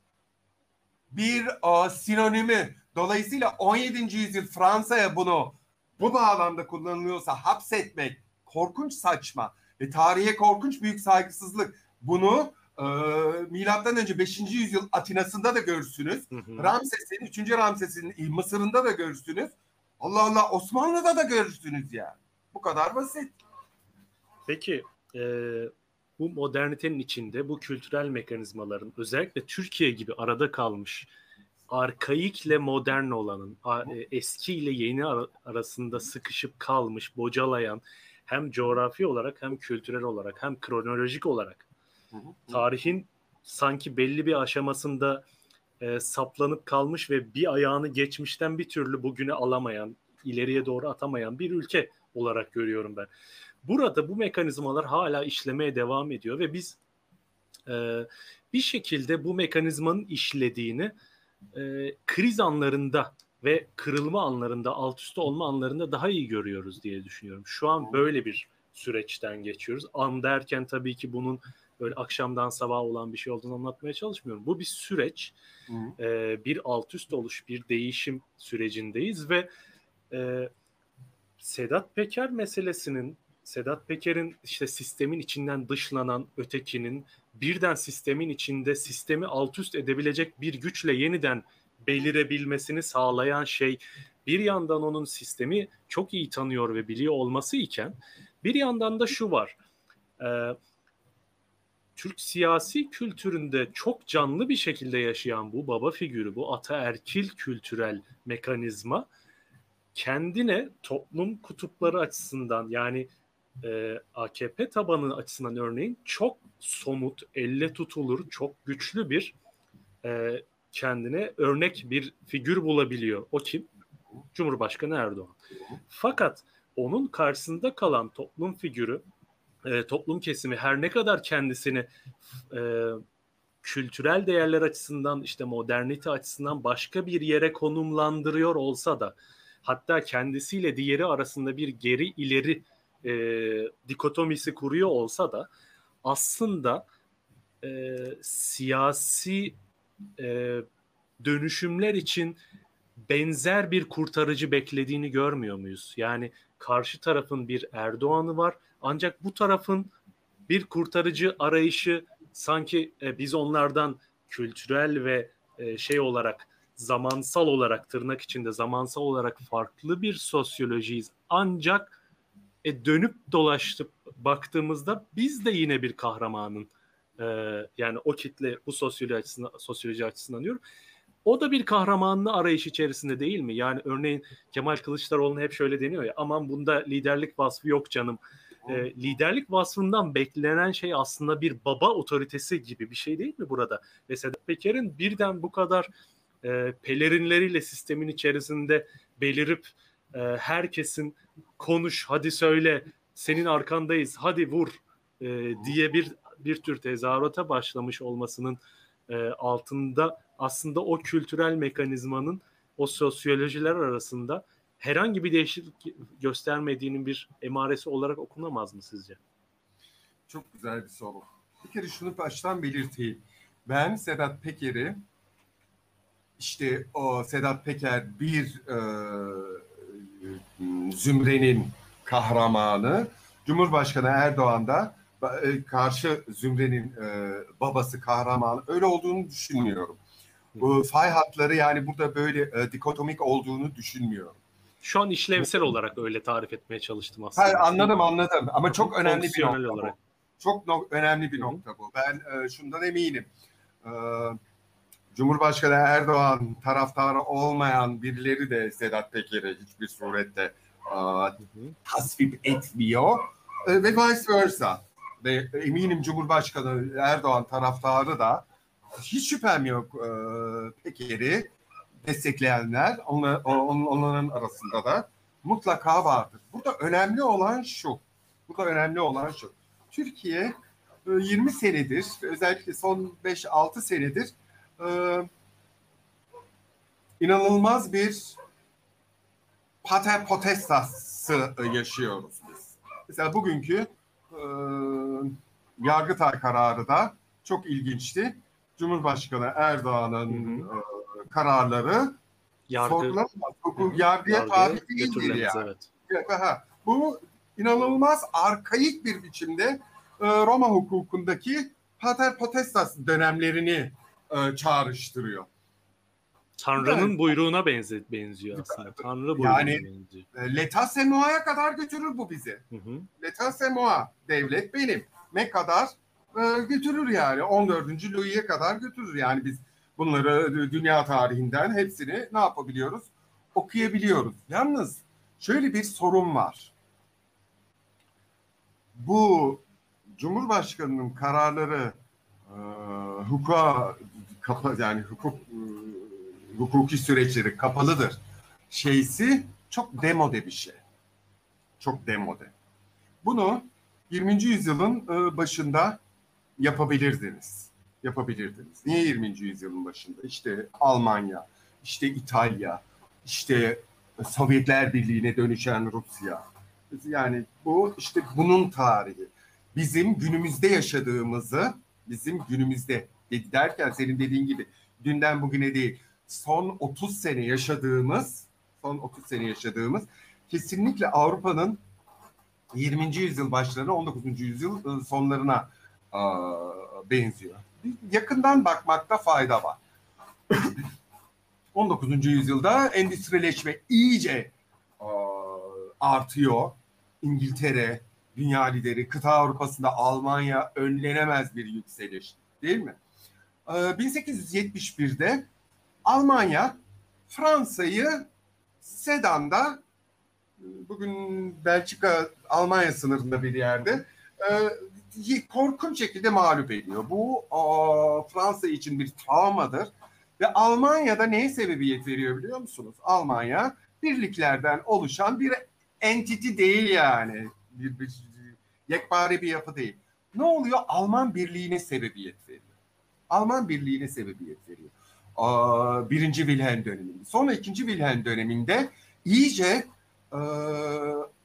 bir uh, sinonimi. Dolayısıyla 17. yüzyıl Fransa'ya bunu bu bağlamda kullanılıyorsa hapsetmek korkunç saçma ve tarihe korkunç büyük saygısızlık. Bunu e, milattan önce 5. yüzyıl Atina'sında da görürsünüz. Ramses'in 3. Ramses'in Mısır'ında da görürsünüz. Allah Allah Osmanlı'da da görürsünüz yani. Bu kadar basit. Peki e, bu modernitenin içinde bu kültürel mekanizmaların özellikle Türkiye gibi arada kalmış arkaikle modern olanın e, eski ile yeni arasında sıkışıp kalmış, bocalayan hem coğrafi olarak hem kültürel olarak hem kronolojik olarak tarihin sanki belli bir aşamasında e, saplanıp kalmış ve bir ayağını geçmişten bir türlü bugüne alamayan, ileriye doğru atamayan bir ülke olarak görüyorum ben. Burada bu mekanizmalar hala işlemeye devam ediyor ve biz e, bir şekilde bu mekanizmanın işlediğini e, kriz anlarında ve kırılma anlarında, alt üst olma anlarında daha iyi görüyoruz diye düşünüyorum. Şu an böyle bir süreçten geçiyoruz. An derken tabii ki bunun böyle akşamdan sabah olan bir şey olduğunu anlatmaya çalışmıyorum. Bu bir süreç, e, bir alt üst oluş, bir değişim sürecindeyiz ve e, Sedat Peker meselesinin Sedat Peker'in işte sistemin içinden dışlanan ötekinin birden sistemin içinde sistemi alt üst edebilecek bir güçle yeniden belirebilmesini sağlayan şey bir yandan onun sistemi çok iyi tanıyor ve biliyor olması iken bir yandan da şu var. E, Türk siyasi kültüründe çok canlı bir şekilde yaşayan bu baba figürü, bu ataerkil kültürel mekanizma kendine toplum kutupları açısından yani e, AKP tabanı açısından örneğin çok somut, elle tutulur, çok güçlü bir e, kendine örnek bir figür bulabiliyor. O kim? Cumhurbaşkanı Erdoğan. Fakat onun karşısında kalan toplum figürü, e, toplum kesimi her ne kadar kendisini e, kültürel değerler açısından işte modernite açısından başka bir yere konumlandırıyor olsa da hatta kendisiyle diğeri arasında bir geri ileri e, dikotomisi kuruyor olsa da aslında e, siyasi e, dönüşümler için benzer bir kurtarıcı beklediğini görmüyor muyuz? Yani karşı tarafın bir Erdoğan'ı var ancak bu tarafın bir kurtarıcı arayışı sanki e, biz onlardan kültürel ve e, şey olarak zamansal olarak tırnak içinde zamansal olarak farklı bir sosyolojiyiz. Ancak e, dönüp dolaştıp baktığımızda biz de yine bir kahramanın e, yani o kitle bu sosyoloji açısından, sosyoloji açısından diyorum. O da bir kahramanlı arayış içerisinde değil mi? Yani örneğin Kemal Kılıçdaroğlu'na hep şöyle deniyor ya aman bunda liderlik vasfı yok canım. E, liderlik vasfından beklenen şey aslında bir baba otoritesi gibi bir şey değil mi burada? Ve Sedat Peker'in birden bu kadar e, pelerinleriyle sistemin içerisinde belirip e, herkesin konuş hadi söyle senin arkandayız hadi vur e, diye bir bir tür tezahürata başlamış olmasının e, altında aslında o kültürel mekanizmanın o sosyolojiler arasında herhangi bir değişiklik göstermediğinin bir emaresi olarak okunamaz mı sizce? Çok güzel bir soru. Bir kere şunu baştan belirteyim. Ben Sedat Peker'i işte o Sedat Peker bir e, zümrenin kahramanı, Cumhurbaşkanı Erdoğan da e, karşı zümrenin e, babası kahramanı öyle olduğunu düşünmüyorum. Bu fay hatları yani burada böyle e, dikotomik olduğunu düşünmüyorum. Şu an işlevsel olarak öyle tarif etmeye çalıştım aslında. Hayır, anladım anladım ama çok önemli bir nokta olarak. bu. Çok no- önemli bir nokta bu. Ben e, şundan eminim. E, Cumhurbaşkanı Erdoğan taraftarı olmayan birileri de Sedat Peker'i hiçbir surette e, tasvip etmiyor e, ve vice versa. Ve eminim Cumhurbaşkanı Erdoğan taraftarı da hiç şüphem yok e, Peker'i destekleyenler onlar, on, onların arasında da mutlaka vardır. Burada önemli olan şu. Burada önemli olan şu. Türkiye 20 senedir özellikle son 5-6 senedir e, inanılmaz bir pater potestası yaşıyoruz biz. Mesela bugünkü e, Yargıtay kararı da çok ilginçti. Cumhurbaşkanı Erdoğan'ın e, kararları Yargı, sorgulanamaz. Hukuk, yargıya tabi değildir yani. Evet. Ha, bu inanılmaz arkaik bir biçimde e, Roma hukukundaki pater potestas dönemlerini e, çağrıştırıyor. Tanrı'nın yani, buyruğuna benze, benziyor aslında. Tanrı buyruğuna yani, benziyor. E, Leta Semoa'ya kadar götürür bu bizi. Hı hı. Leta Semoa, devlet benim. Ne kadar e, götürür yani. 14. Louis'e kadar götürür. Yani biz bunları dünya tarihinden hepsini ne yapabiliyoruz? Okuyabiliyoruz. Yalnız şöyle bir sorun var. Bu Cumhurbaşkanı'nın kararları e, hukuka kapa yani hukuk e, hukuki süreçleri kapalıdır. Şeysi çok demode bir şey. Çok demode. Bunu 20. yüzyılın e, başında yapabilirdiniz. Yapabilirdiniz. Niye 20. yüzyılın başında? İşte Almanya, işte İtalya, işte Sovyetler Birliği'ne dönüşen Rusya. Yani bu işte bunun tarihi. Bizim günümüzde yaşadığımızı, bizim günümüzde derken senin dediğin gibi dünden bugüne değil, son 30 sene yaşadığımız, son 30 sene yaşadığımız kesinlikle Avrupa'nın 20. yüzyıl başlarına 19. yüzyıl sonlarına benziyor. Yakından bakmakta fayda var. 19. yüzyılda endüstrileşme iyice artıyor. İngiltere, dünya lideri, kıta Avrupa'sında Almanya önlenemez bir yükseliş değil mi? 1871'de Almanya Fransa'yı Sedan'da bugün Belçika Almanya sınırında bir yerde e, korkunç şekilde mağlup ediyor. Bu Fransa için bir travmadır. Ve Almanya'da neye sebebiyet veriyor biliyor musunuz? Almanya birliklerden oluşan bir entity değil yani. Bir, bir yekpare bir yapı değil. Ne oluyor? Alman birliğine sebebiyet veriyor. Alman birliğine sebebiyet veriyor. Birinci Wilhelm döneminde. Sonra ikinci Wilhelm döneminde iyice e,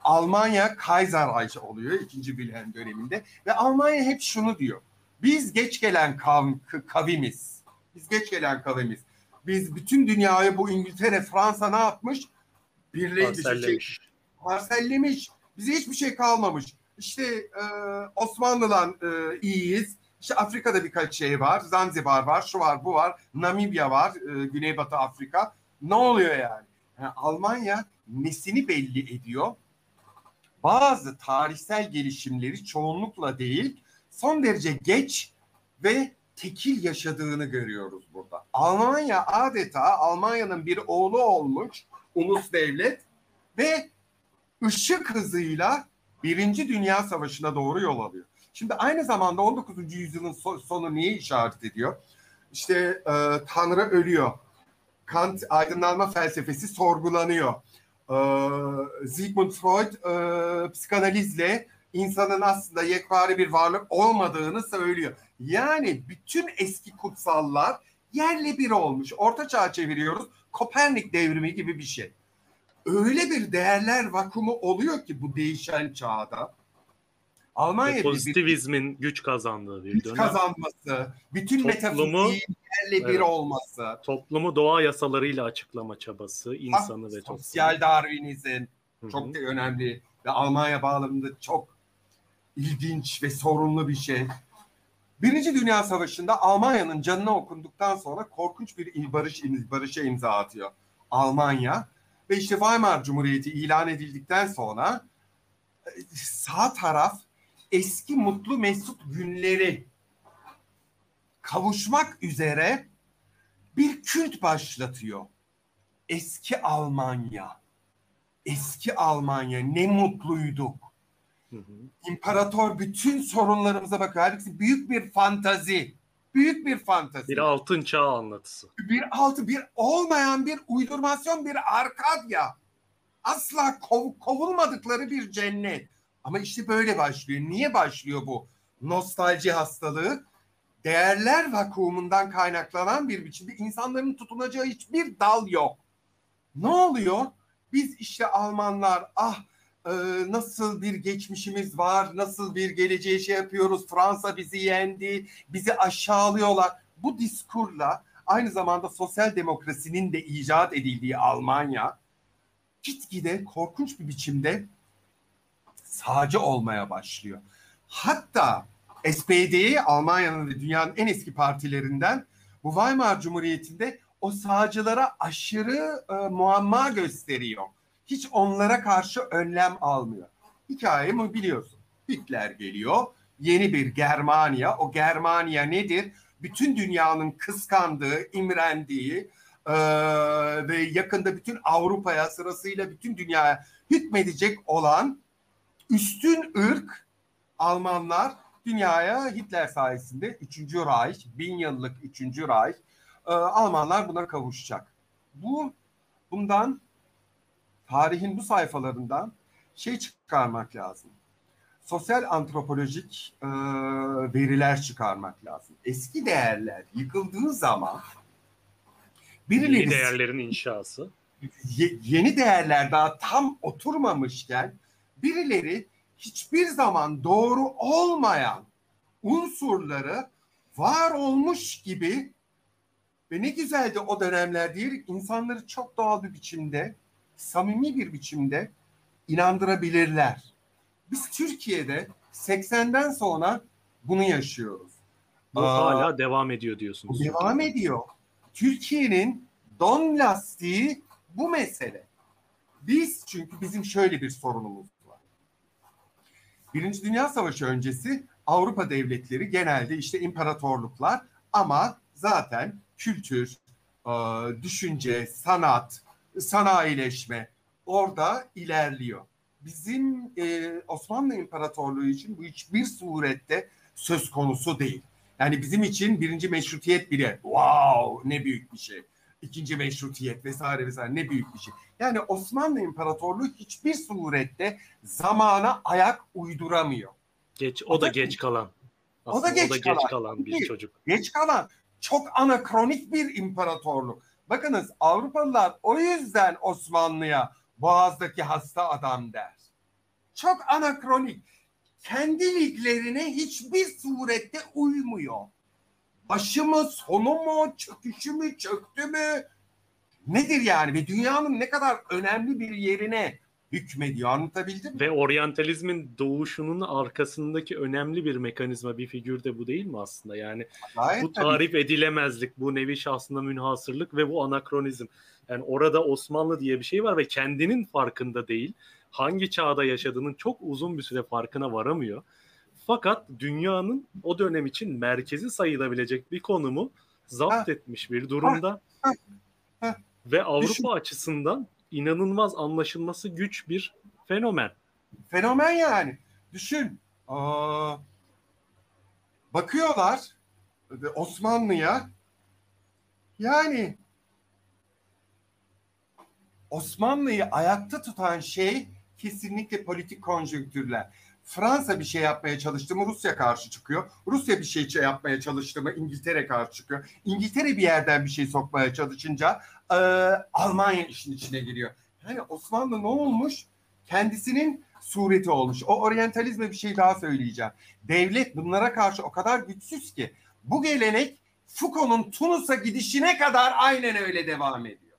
Almanya Kaiserreich oluyor ikinci Wilhelm döneminde. Ve Almanya hep şunu diyor. Biz geç gelen kav, kavimiz. Biz geç gelen kavimiz. Biz bütün dünyayı bu İngiltere, Fransa ne yapmış? Birleşmiş. Parsellemiş. Parsellemiş. Bize hiçbir şey kalmamış. İşte e, Osmanlı'dan e, iyiyiz. İşte Afrika'da birkaç şey var. Zanzibar var, şu var, bu var. Namibya var, e, Güneybatı Afrika. Ne oluyor yani? yani? Almanya nesini belli ediyor? Bazı tarihsel gelişimleri çoğunlukla değil, son derece geç ve tekil yaşadığını görüyoruz burada. Almanya adeta Almanya'nın bir oğlu olmuş ulus devlet ve ışık hızıyla Birinci Dünya Savaşı'na doğru yol alıyor. Şimdi aynı zamanda 19. yüzyılın sonu niye işaret ediyor? İşte e, Tanrı ölüyor. Kant aydınlanma felsefesi sorgulanıyor. E, Sigmund Freud e, psikanalizle insanın aslında yekpare bir varlık olmadığını söylüyor. Yani bütün eski kutsallar yerle bir olmuş. Orta çağ çeviriyoruz. Kopernik devrimi gibi bir şey öyle bir değerler vakumu oluyor ki bu değişen çağda. Almanya pozitivizmin bir, güç kazandığı bir güç dönem. kazanması, bütün toplumu, metafiziğin yerle bir olması. Toplumu doğa yasalarıyla açıklama çabası, insanı ve toplumu. Sosyal Darwinizm çok da önemli ve Almanya bağlamında çok ilginç ve sorunlu bir şey. Birinci Dünya Savaşı'nda Almanya'nın canına okunduktan sonra korkunç bir barış barışa imza atıyor. Almanya ve işte Weimar Cumhuriyeti ilan edildikten sonra e, sağ taraf eski mutlu mesut günleri kavuşmak üzere bir kült başlatıyor. Eski Almanya. Eski Almanya ne mutluyduk. Hı hı. İmparator bütün sorunlarımıza bakıyor. Halbuki büyük bir fantazi. Büyük bir fantazi. Bir altın çağ anlatısı. Bir altı, bir olmayan bir uydurmasyon, bir arkadya. Asla kov, kovulmadıkları bir cennet. Ama işte böyle başlıyor. Niye başlıyor bu nostalji hastalığı? Değerler vakuumundan kaynaklanan bir biçimde insanların tutunacağı hiçbir dal yok. Ne oluyor? Biz işte Almanlar ah e, nasıl bir geçmişimiz var, nasıl bir geleceğe şey yapıyoruz, Fransa bizi yendi, bizi aşağılıyorlar. Bu diskurla aynı zamanda sosyal demokrasinin de icat edildiği Almanya gitgide korkunç bir biçimde sağcı olmaya başlıyor. Hatta SPD'yi Almanya'nın ve dünyanın en eski partilerinden bu Weimar Cumhuriyeti'nde o sağcılara aşırı e, muamma gösteriyor hiç onlara karşı önlem almıyor. Hikayemi biliyorsun. Hitler geliyor. Yeni bir Germania. O Germania nedir? Bütün dünyanın kıskandığı, imrendiği e, ve yakında bütün Avrupa'ya sırasıyla bütün dünyaya hükmedecek olan üstün ırk Almanlar dünyaya Hitler sayesinde 3. Reich, bin yıllık 3. Reich e, Almanlar buna kavuşacak. Bu bundan tarihin bu sayfalarından şey çıkarmak lazım. Sosyal antropolojik e, veriler çıkarmak lazım. Eski değerler yıkıldığı zaman birileri yeni değerlerin inşası ye, yeni değerler daha tam oturmamışken birileri hiçbir zaman doğru olmayan unsurları var olmuş gibi ve ne güzeldi o dönemler diyerek insanları çok doğal bir biçimde samimi bir biçimde inandırabilirler. Biz Türkiye'de 80'den sonra bunu yaşıyoruz. Bu Aa, hala devam ediyor diyorsunuz. Devam ediyor. Türkiye'nin don lastiği bu mesele. Biz çünkü bizim şöyle bir sorunumuz. Birinci Dünya Savaşı öncesi Avrupa devletleri genelde işte imparatorluklar ama zaten kültür, düşünce, sanat, sanayileşme, orada ilerliyor. Bizim e, Osmanlı İmparatorluğu için bu hiçbir surette söz konusu değil. Yani bizim için birinci meşrutiyet bile wow ne büyük bir şey. İkinci meşrutiyet vesaire vesaire ne büyük bir şey. Yani Osmanlı İmparatorluğu hiçbir surette zamana ayak uyduramıyor. Geç o da geç kalan. Aslında o da geç, o da kalan. geç kalan bir çocuk. Geç kalan. Çok anakronik bir imparatorluk. Bakınız Avrupalılar o yüzden Osmanlı'ya Boğaz'daki hasta adam der. Çok anakronik. Kendi liglerine hiçbir surette uymuyor. Başı mı, sonu mu, çöküşü mü, çöktü mü? Nedir yani? Ve dünyanın ne kadar önemli bir yerine hükmediyor. Anlatabildim mi? Ve oryantalizmin doğuşunun arkasındaki önemli bir mekanizma, bir figür de bu değil mi aslında? Yani Gayet bu tarif tabii. edilemezlik, bu nevi şahsında münhasırlık ve bu anakronizm. Yani orada Osmanlı diye bir şey var ve kendinin farkında değil. Hangi çağda yaşadığının çok uzun bir süre farkına varamıyor. Fakat dünyanın o dönem için merkezi sayılabilecek bir konumu zapt ha. etmiş bir durumda. Ha. Ha. Ha. Ve Avrupa Düşün. açısından inanılmaz anlaşılması güç bir fenomen. Fenomen yani. Düşün. Aa, bakıyorlar Osmanlı'ya yani Osmanlı'yı ayakta tutan şey kesinlikle politik konjonktürler. Fransa bir şey yapmaya çalıştı mı Rusya karşı çıkıyor. Rusya bir şey yapmaya çalıştı mı İngiltere karşı çıkıyor. İngiltere bir yerden bir şey sokmaya çalışınca e, Almanya işin içine giriyor. Yani Osmanlı ne olmuş? Kendisinin sureti olmuş. O oryantalizme bir şey daha söyleyeceğim. Devlet bunlara karşı o kadar güçsüz ki bu gelenek Foucault'un Tunus'a gidişine kadar aynen öyle devam ediyor.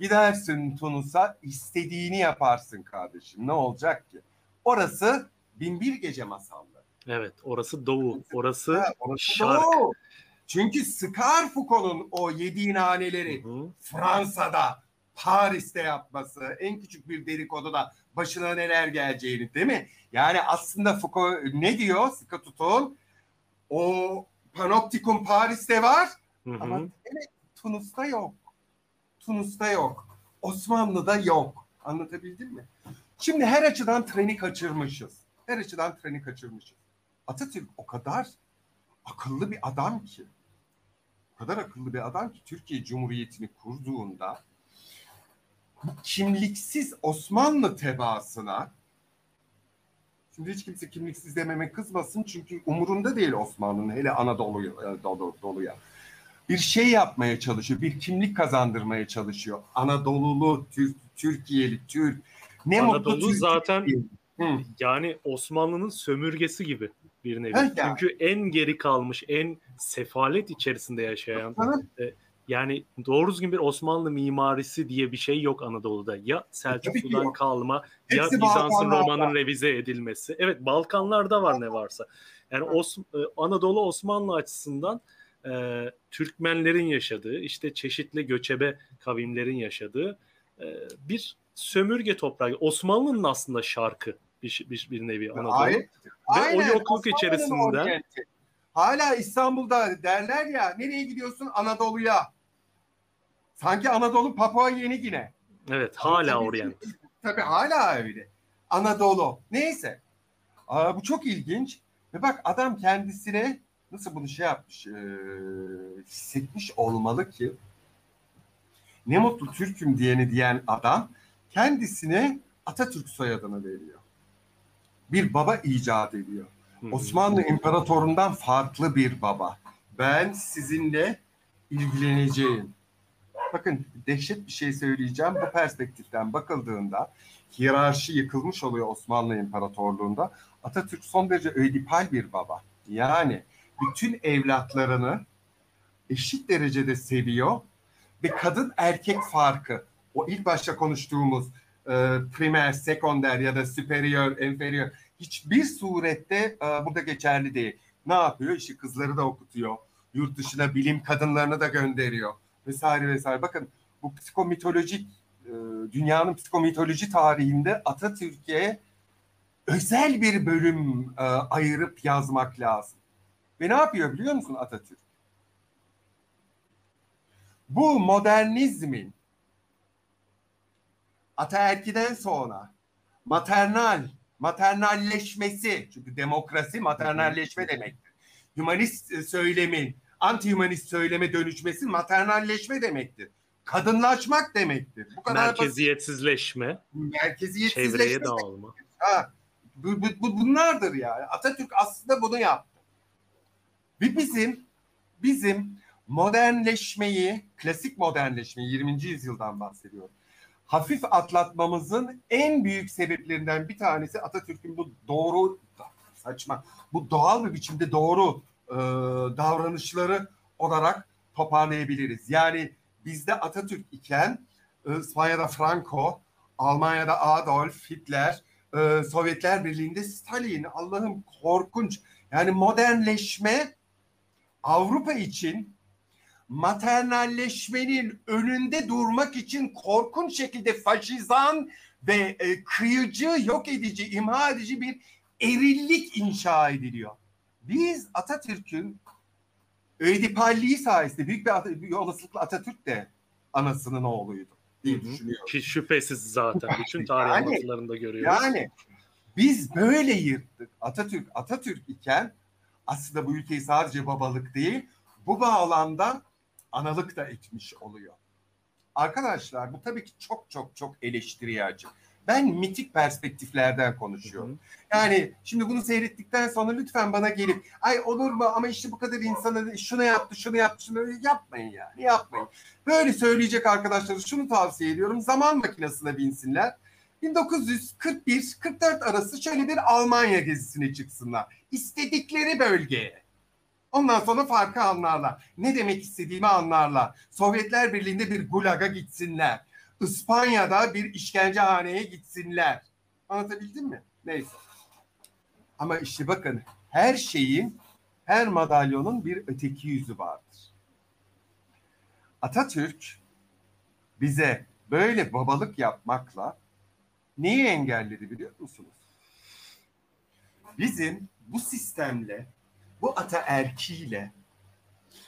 Gidersin Tunus'a istediğini yaparsın kardeşim. Ne olacak ki? Orası binbir gece masalları. Evet orası doğu. Orası, ha, orası şark. Doğu. Çünkü sıkar Foucault'un o yediğin haneleri Hı-hı. Fransa'da, Paris'te yapması, en küçük bir dedikodu da başına neler geleceğini değil mi? Yani aslında Foucault ne diyor? Sıkı tutun. O Panoptikum Paris'te var Hı-hı. ama evet Tunus'ta yok. Tunus'ta yok. Osmanlı'da yok. Anlatabildim mi? Şimdi her açıdan treni kaçırmışız. Her açıdan treni kaçırmışız. Atatürk o kadar akıllı bir adam ki o kadar akıllı bir adam ki Türkiye Cumhuriyeti'ni kurduğunda kimliksiz Osmanlı tebaasına şimdi hiç kimse kimliksiz dememe kızmasın çünkü umurunda değil Osmanlı'nın hele Anadolu'ya Anadolu'ya bir şey yapmaya çalışıyor, bir kimlik kazandırmaya çalışıyor. Anadolulu, Türk, Türkiye'li, Türk. Ne Anadolu mutlu zaten Hı. yani Osmanlı'nın sömürgesi gibi bir nevi. Evet Çünkü en geri kalmış, en sefalet içerisinde yaşayan e, yani doğru düzgün bir Osmanlı mimarisi diye bir şey yok Anadolu'da. Ya Selçuklu'dan kalma Hepsi ya Bizans'ın Roma'nın revize edilmesi. Evet Balkanlarda var ne varsa. Yani Os e, Anadolu Osmanlı açısından e, Türkmenlerin yaşadığı, işte çeşitli göçebe kavimlerin yaşadığı bir sömürge toprağı. Osmanlı'nın aslında şarkı bir, bir, bir nevi Anadolu. Aynen. Ve Aynen. o yokluk içerisinde hala İstanbul'da derler ya nereye gidiyorsun Anadolu'ya. Sanki Anadolu Papua Yeni Gine. Evet hala orient. Tabii hala öyle. Anadolu. Neyse. Aa, bu çok ilginç. Ve bak adam kendisine nasıl bunu şey yapmış, e, hissetmiş olmalı ki ne mutlu Türk'üm diyeni diyen adam kendisine Atatürk soyadını veriyor. Bir baba icat ediyor. Osmanlı İmparatorundan farklı bir baba. Ben sizinle ilgileneceğim. Bakın dehşet bir şey söyleyeceğim. Bu perspektiften bakıldığında hiyerarşi yıkılmış oluyor Osmanlı İmparatorluğu'nda. Atatürk son derece ödipal bir baba. Yani bütün evlatlarını eşit derecede seviyor ve kadın erkek farkı o ilk başta konuştuğumuz e, primer, sekonder ya da superior, inferior hiçbir surette e, burada geçerli değil. Ne yapıyor? İşte kızları da okutuyor. Yurt dışına bilim kadınlarını da gönderiyor. Vesaire vesaire. Bakın bu psikomitolojik e, dünyanın psikomitoloji tarihinde Atatürk'e özel bir bölüm e, ayırıp yazmak lazım. Ve ne yapıyor biliyor musun Atatürk? Bu modernizmin ataerkiden sonra maternal, maternalleşmesi çünkü demokrasi maternalleşme demektir. Humanist e, söylemin, anti-humanist söyleme dönüşmesi maternalleşme demektir. Kadınlaşmak demektir. Bu kadar Merkeziyetsizleşme. Basit. Merkeziyetsizleşme. Çevreye dağılma. Ha, bu, bu, bu, bunlardır yani. Atatürk aslında bunu yaptı. Ve bizim bizim modernleşmeyi, klasik modernleşmeyi 20. yüzyıldan bahsediyorum. Hafif atlatmamızın en büyük sebeplerinden bir tanesi Atatürk'ün bu doğru saçma, bu doğal bir biçimde doğru e, davranışları olarak toparlayabiliriz. Yani bizde Atatürk iken İspanya'da Franco, Almanya'da Adolf Hitler, e, Sovyetler Birliği'nde Stalin. Allah'ım korkunç. Yani modernleşme Avrupa için maternalleşmenin önünde durmak için korkunç şekilde faşizan ve e, kıyıcı, yok edici, imha edici bir erillik inşa ediliyor. Biz Atatürk'ün ödipalliği sayesinde büyük bir, bir olasılıkla Atatürk de anasının oğluydu diye düşünüyorum. Ki şüphesiz zaten. Bütün tarih yani, anlatılarında görüyoruz. Yani biz böyle yırttık. Atatürk Atatürk iken aslında bu ülkeyi sadece babalık değil bu bağlamda analık da etmiş oluyor. Arkadaşlar bu tabii ki çok çok çok eleştiriye açık. Ben mitik perspektiflerden konuşuyorum. Yani şimdi bunu seyrettikten sonra lütfen bana gelip ay olur mu ama işte bu kadar insanı şunu yaptı şunu yaptı şunu yapmayın yani yapmayın. Böyle söyleyecek arkadaşlara şunu tavsiye ediyorum zaman makinesine binsinler. 1941-44 arası şöyle bir Almanya gezisine çıksınlar. İstedikleri bölgeye. Ondan sonra farkı anlarlar. Ne demek istediğimi anlarlar. Sovyetler Birliği'nde bir gulaga gitsinler. İspanya'da bir işkencehaneye gitsinler. Anlatabildim mi? Neyse. Ama işte bakın her şeyin, her madalyonun bir öteki yüzü vardır. Atatürk bize böyle babalık yapmakla neyi engelledi biliyor musunuz? Bizim bu sistemle, bu ataerkiyle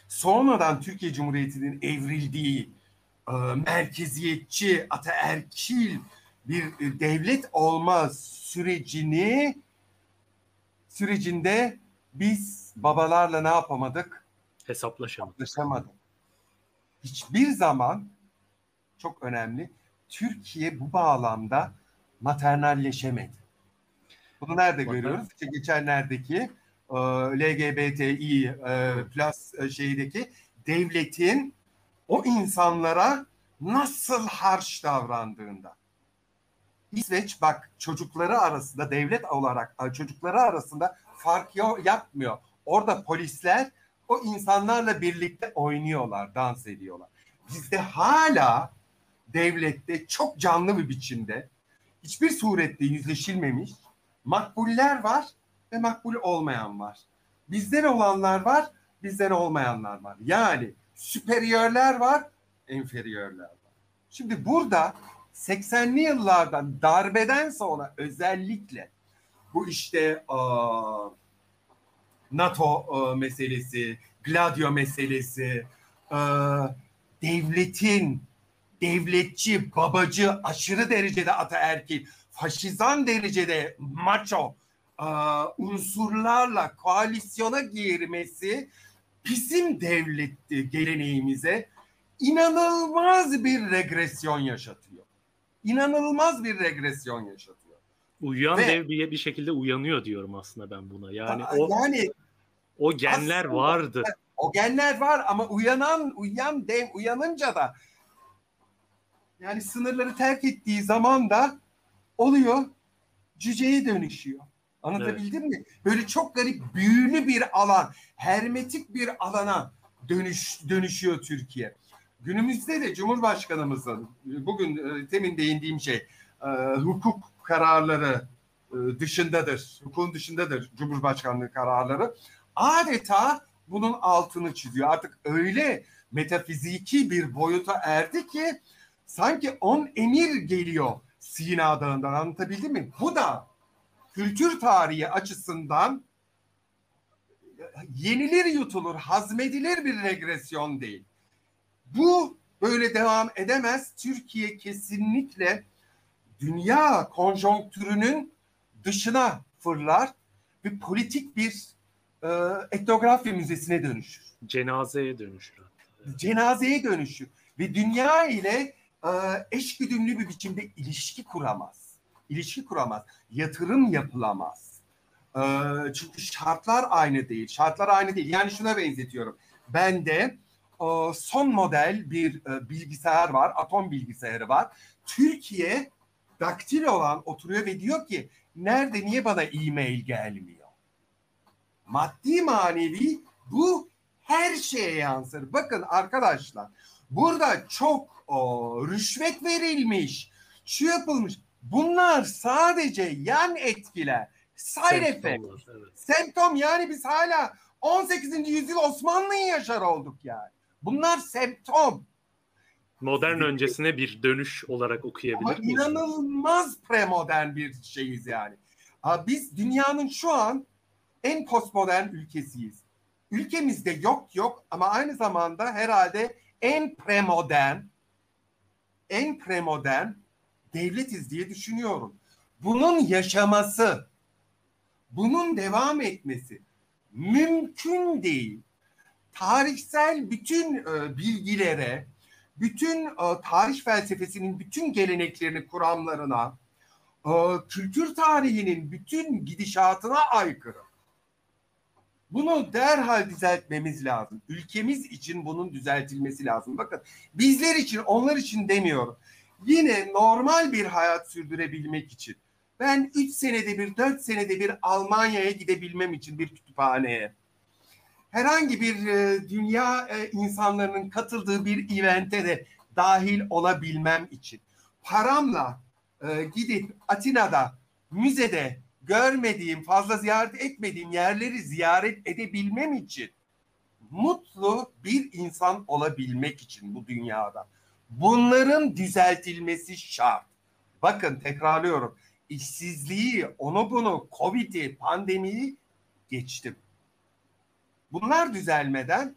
sonradan Türkiye Cumhuriyeti'nin evrildiği e, merkeziyetçi, ataerkil bir e, devlet olma sürecini sürecinde biz babalarla ne yapamadık? Hesaplaşamadık. Hesaplaşamadık. Hiçbir zaman çok önemli. Türkiye bu bağlamda maternalleşemedi. Bunu nerede Bakın. görüyoruz? İşte geçenlerdeki e, LGBTİ e, plus e, şeydeki devletin o insanlara nasıl harç davrandığında. İsveç bak çocukları arasında devlet olarak çocukları arasında fark yapmıyor. Orada polisler o insanlarla birlikte oynuyorlar, dans ediyorlar. Bizde hala devlette çok canlı bir biçimde hiçbir surette yüzleşilmemiş makbuller var ve makbul olmayan var. Bizden olanlar var, bizden olmayanlar var. Yani süperiyörler var, enferiyörler var. Şimdi burada 80'li yıllardan darbeden sonra özellikle bu işte uh, NATO uh, meselesi, Gladio meselesi, uh, devletin devletçi, babacı, aşırı derecede ataerkil, faşizan derecede macho unsurlarla koalisyona girmesi bizim devlet geleneğimize inanılmaz bir regresyon yaşatıyor. İnanılmaz bir regresyon yaşatıyor. Uyuyan Ve, dev bir, bir şekilde uyanıyor diyorum aslında ben buna. Yani o yani o genler vardı. O genler var ama uyanan uyan dev uyanınca da yani sınırları terk ettiği zaman da oluyor cüceye dönüşüyor. Anlatabildim evet. mi? Böyle çok garip büyülü bir alan, hermetik bir alana dönüş dönüşüyor Türkiye. Günümüzde de Cumhurbaşkanımızın bugün e, temin değindiğim şey e, hukuk kararları e, dışındadır. Hukukun dışındadır Cumhurbaşkanlığı kararları. Adeta bunun altını çiziyor. Artık öyle metafiziki bir boyuta erdi ki sanki on emir geliyor Sina Dağı'ndan anlatabildim mi? Bu da kültür tarihi açısından yenilir yutulur, hazmedilir bir regresyon değil. Bu böyle devam edemez. Türkiye kesinlikle dünya konjonktürünün dışına fırlar ve politik bir e, etnografya müzesine dönüşür. Cenazeye dönüşür. Cenazeye dönüşür ve dünya ile e, eşgüdümlü bir biçimde ilişki kuramaz. İlişki kuramaz. Yatırım yapılamaz. E, çünkü şartlar aynı değil. Şartlar aynı değil. Yani şuna benzetiyorum. Ben de son model bir e, bilgisayar var, atom bilgisayarı var. Türkiye daktil olan oturuyor ve diyor ki nerede niye bana e-mail gelmiyor? Maddi manevi bu her şeye yansır. Bakın arkadaşlar burada çok o, rüşvet verilmiş, şu yapılmış. Bunlar sadece yan etkiler. Side effect. Evet. Semptom yani biz hala 18. yüzyıl Osmanlı'yı yaşar olduk yani. Bunlar semptom. Modern öncesine bir dönüş olarak okuyabilir Ama miyiz? İnanılmaz premodern bir şeyiz yani. Biz dünyanın şu an en postmodern ülkesiyiz. Ülkemizde yok yok ama aynı zamanda herhalde en premodern en premodern devletiz diye düşünüyorum. Bunun yaşaması, bunun devam etmesi mümkün değil tarihsel bütün e, bilgilere, bütün e, tarih felsefesinin bütün geleneklerini, kuramlarına, e, kültür tarihinin bütün gidişatına aykırı. Bunu derhal düzeltmemiz lazım. Ülkemiz için bunun düzeltilmesi lazım. Bakın bizler için, onlar için demiyorum. Yine normal bir hayat sürdürebilmek için. Ben 3 senede bir, 4 senede bir Almanya'ya gidebilmem için bir kütüphaneye herhangi bir e, dünya e, insanların katıldığı bir evente de dahil olabilmem için paramla e, gidip Atina'da müzede görmediğim, fazla ziyaret etmediğim yerleri ziyaret edebilmem için mutlu bir insan olabilmek için bu dünyada. Bunların düzeltilmesi şart. Bakın tekrarlıyorum. İşsizliği, onu bunu, Covid'i, pandemiyi geçtim. Bunlar düzelmeden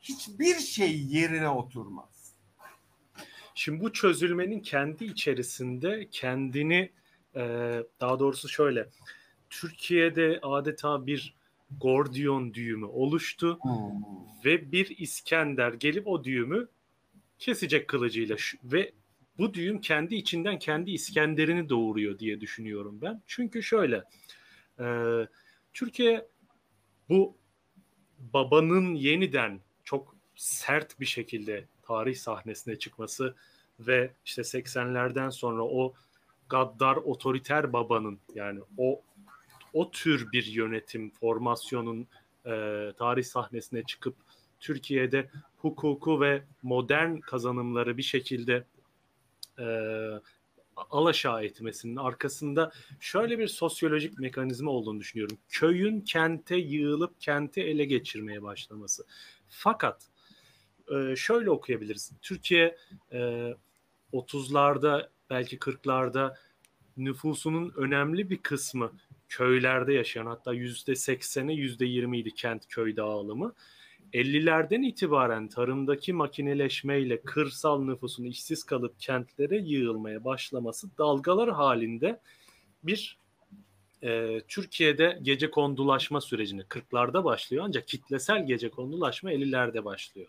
hiçbir şey yerine oturmaz. Şimdi bu çözülmenin kendi içerisinde kendini e, daha doğrusu şöyle Türkiye'de adeta bir Gordiyon düğümü oluştu hmm. ve bir İskender gelip o düğümü kesecek kılıcıyla ve bu düğüm kendi içinden kendi İskender'ini doğuruyor diye düşünüyorum ben. Çünkü şöyle e, Türkiye bu babanın yeniden çok sert bir şekilde tarih sahnesine çıkması ve işte 80'lerden sonra o gaddar otoriter babanın yani o o tür bir yönetim formasyonun e, tarih sahnesine çıkıp Türkiye'de hukuku ve modern kazanımları bir şekilde e, alaşağı etmesinin arkasında şöyle bir sosyolojik mekanizma olduğunu düşünüyorum. Köyün kente yığılıp kenti ele geçirmeye başlaması. Fakat e, şöyle okuyabiliriz. Türkiye 30'larda e, belki 40'larda nüfusunun önemli bir kısmı köylerde yaşayan hatta %80'e %20'ydi kent köy dağılımı. 50'lerden itibaren tarımdaki makineleşmeyle kırsal nüfusun işsiz kalıp kentlere yığılmaya başlaması dalgalar halinde bir e, Türkiye'de gece kondulaşma sürecini 40'larda başlıyor ancak kitlesel gece kondulaşma 50'lerde başlıyor.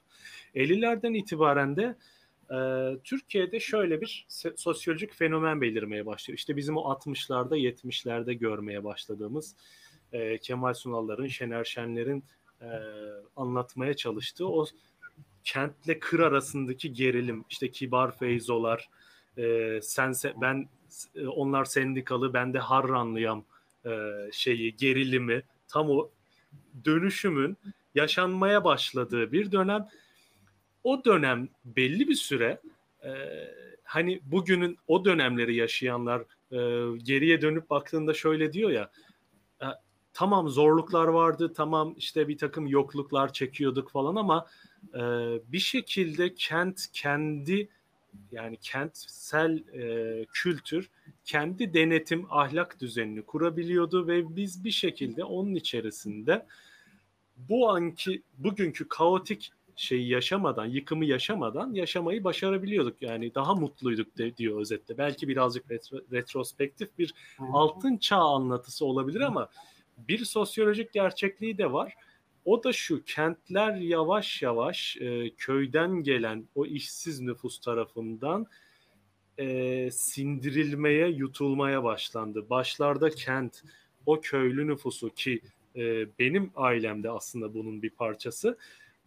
50'lerden itibaren de e, Türkiye'de şöyle bir sosyolojik fenomen belirmeye başlıyor. İşte bizim o 60'larda 70'lerde görmeye başladığımız e, Kemal Sunal'ların, Şener Şenler'in e, anlatmaya çalıştığı o kentle kır arasındaki gerilim işte kibar feyzolar e, sense ben e, onlar sendikalı ben de harranlıyam e, şeyi gerilimi tam o dönüşümün yaşanmaya başladığı bir dönem. O dönem belli bir süre e, hani bugünün o dönemleri yaşayanlar e, geriye dönüp baktığında şöyle diyor ya tamam zorluklar vardı, tamam işte bir takım yokluklar çekiyorduk falan ama e, bir şekilde kent kendi yani kentsel e, kültür kendi denetim ahlak düzenini kurabiliyordu ve biz bir şekilde onun içerisinde bu anki bugünkü kaotik şeyi yaşamadan, yıkımı yaşamadan yaşamayı başarabiliyorduk. Yani daha mutluyduk de, diyor özetle. Belki birazcık retro, retrospektif bir altın çağ anlatısı olabilir ama bir sosyolojik gerçekliği de var. O da şu kentler yavaş yavaş e, köyden gelen o işsiz nüfus tarafından e, sindirilmeye, yutulmaya başlandı. Başlarda kent, o köylü nüfusu ki e, benim ailemde aslında bunun bir parçası.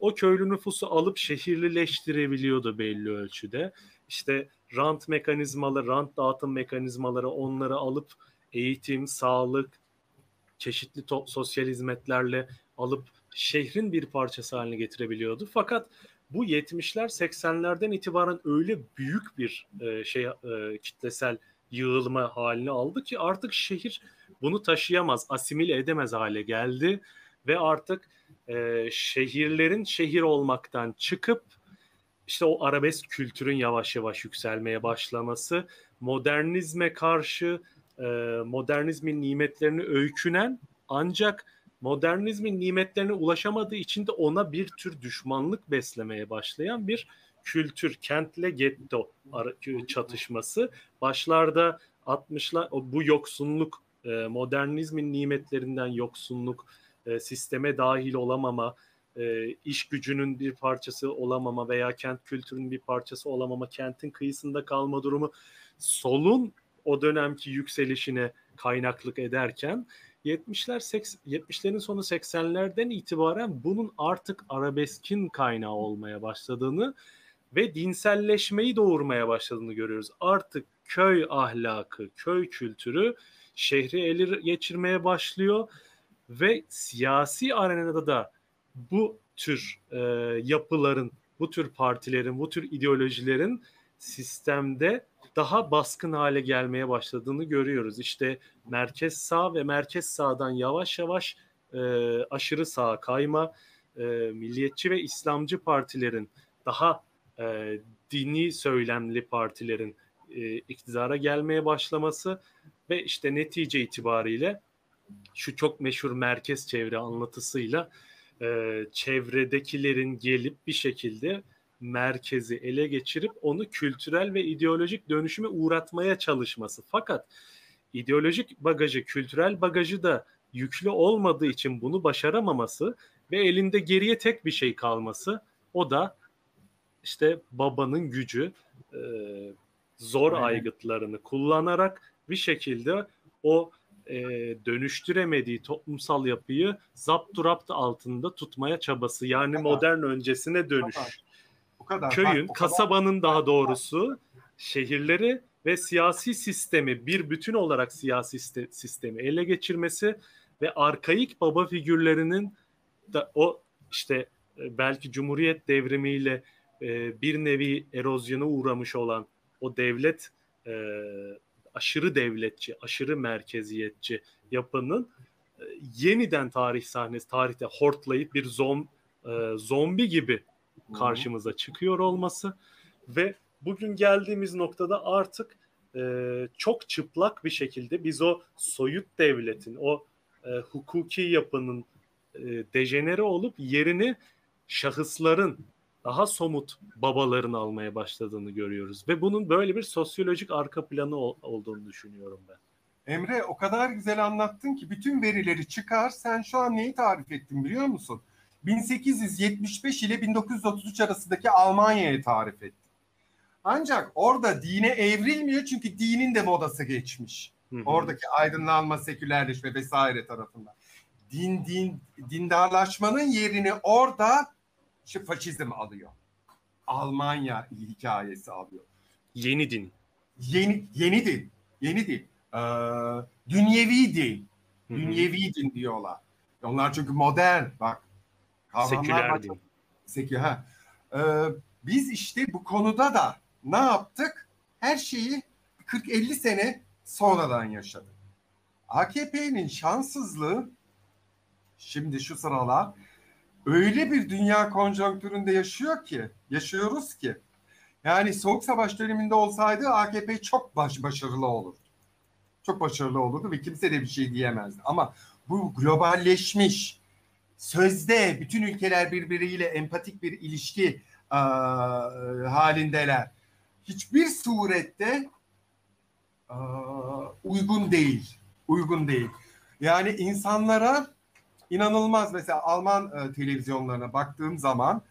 O köylü nüfusu alıp şehirlileştirebiliyordu belli ölçüde. İşte rant mekanizmaları, rant dağıtım mekanizmaları onları alıp eğitim, sağlık, çeşitli to- sosyal hizmetlerle alıp şehrin bir parçası haline getirebiliyordu. Fakat bu 70'ler 80'lerden itibaren öyle büyük bir e, şey e, kitlesel yığılma halini aldı ki artık şehir bunu taşıyamaz, asimile edemez hale geldi ve artık e, şehirlerin şehir olmaktan çıkıp işte o arabesk kültürün yavaş yavaş yükselmeye başlaması, modernizme karşı e, modernizmin nimetlerini öykünen ancak modernizmin nimetlerine ulaşamadığı için de ona bir tür düşmanlık beslemeye başlayan bir kültür, kentle getto çatışması. Başlarda 60'lar bu yoksunluk, e, modernizmin nimetlerinden yoksunluk, e, sisteme dahil olamama, e, iş gücünün bir parçası olamama veya kent kültürünün bir parçası olamama, kentin kıyısında kalma durumu solun o dönemki yükselişine kaynaklık ederken 70'ler 70'lerin sonu 80'lerden itibaren bunun artık arabeskin kaynağı olmaya başladığını ve dinselleşmeyi doğurmaya başladığını görüyoruz. Artık köy ahlakı, köy kültürü şehri ele geçirmeye başlıyor ve siyasi arenada da bu tür e, yapıların, bu tür partilerin, bu tür ideolojilerin sistemde daha baskın hale gelmeye başladığını görüyoruz. İşte merkez sağ ve merkez sağdan yavaş yavaş e, aşırı sağa kayma, e, milliyetçi ve İslamcı partilerin daha e, dini söylemli partilerin e, iktidara gelmeye başlaması ve işte netice itibariyle şu çok meşhur merkez çevre anlatısıyla e, çevredekilerin gelip bir şekilde merkezi ele geçirip onu kültürel ve ideolojik dönüşüme uğratmaya çalışması. Fakat ideolojik bagajı, kültürel bagajı da yüklü olmadığı için bunu başaramaması ve elinde geriye tek bir şey kalması o da işte babanın gücü e, zor Aynen. aygıtlarını kullanarak bir şekilde o e, dönüştüremediği toplumsal yapıyı zapturapt altında tutmaya çabası. Yani modern öncesine dönüş. Bu kadar. Köyün, Bak, kasabanın kadar. daha doğrusu şehirleri ve siyasi sistemi bir bütün olarak siyasi sistemi ele geçirmesi ve arkaik baba figürlerinin da o işte e, belki Cumhuriyet devrimiyle e, bir nevi erozyona uğramış olan o devlet e, aşırı devletçi, aşırı merkeziyetçi yapının yeniden tarih sahnesi, tarihte hortlayıp bir zom, zombi gibi karşımıza çıkıyor olması ve bugün geldiğimiz noktada artık e, çok çıplak bir şekilde biz o soyut devletin, o e, hukuki yapının e, dejenere olup yerini şahısların daha somut babaların almaya başladığını görüyoruz. Ve bunun böyle bir sosyolojik arka planı ol, olduğunu düşünüyorum ben. Emre o kadar güzel anlattın ki bütün verileri çıkar. Sen şu an neyi tarif ettin biliyor musun? 1875 ile 1933 arasındaki Almanya'yı tarif ettin. Ancak orada dine evrilmiyor çünkü dinin de modası geçmiş. Hı hı. Oradaki aydınlanma, sekülerleşme vesaire tarafından. Din din dindarlaşmanın yerini orada işte faşizm alıyor. Almanya hikayesi alıyor. Yeni din. Yeni yeni din. Yeni din. Ee, dünyevi din. Dünyevi din diyorlar. Onlar çünkü modern. Bak Seküler din. Sekü, ha. Ee, biz işte bu konuda da ne yaptık? Her şeyi 40-50 sene sonradan yaşadık. AKP'nin şanssızlığı şimdi şu sıralar öyle bir dünya konjonktüründe yaşıyor ki, yaşıyoruz ki. Yani Soğuk Savaş döneminde olsaydı AKP çok baş, başarılı olurdu. Çok başarılı olurdu ve kimse de bir şey diyemezdi. Ama bu globalleşmiş, sözde bütün ülkeler birbiriyle empatik bir ilişki e, halindeler. Hiçbir surette e, uygun değil. Uygun değil. Yani insanlara inanılmaz mesela Alman e, televizyonlarına baktığım zaman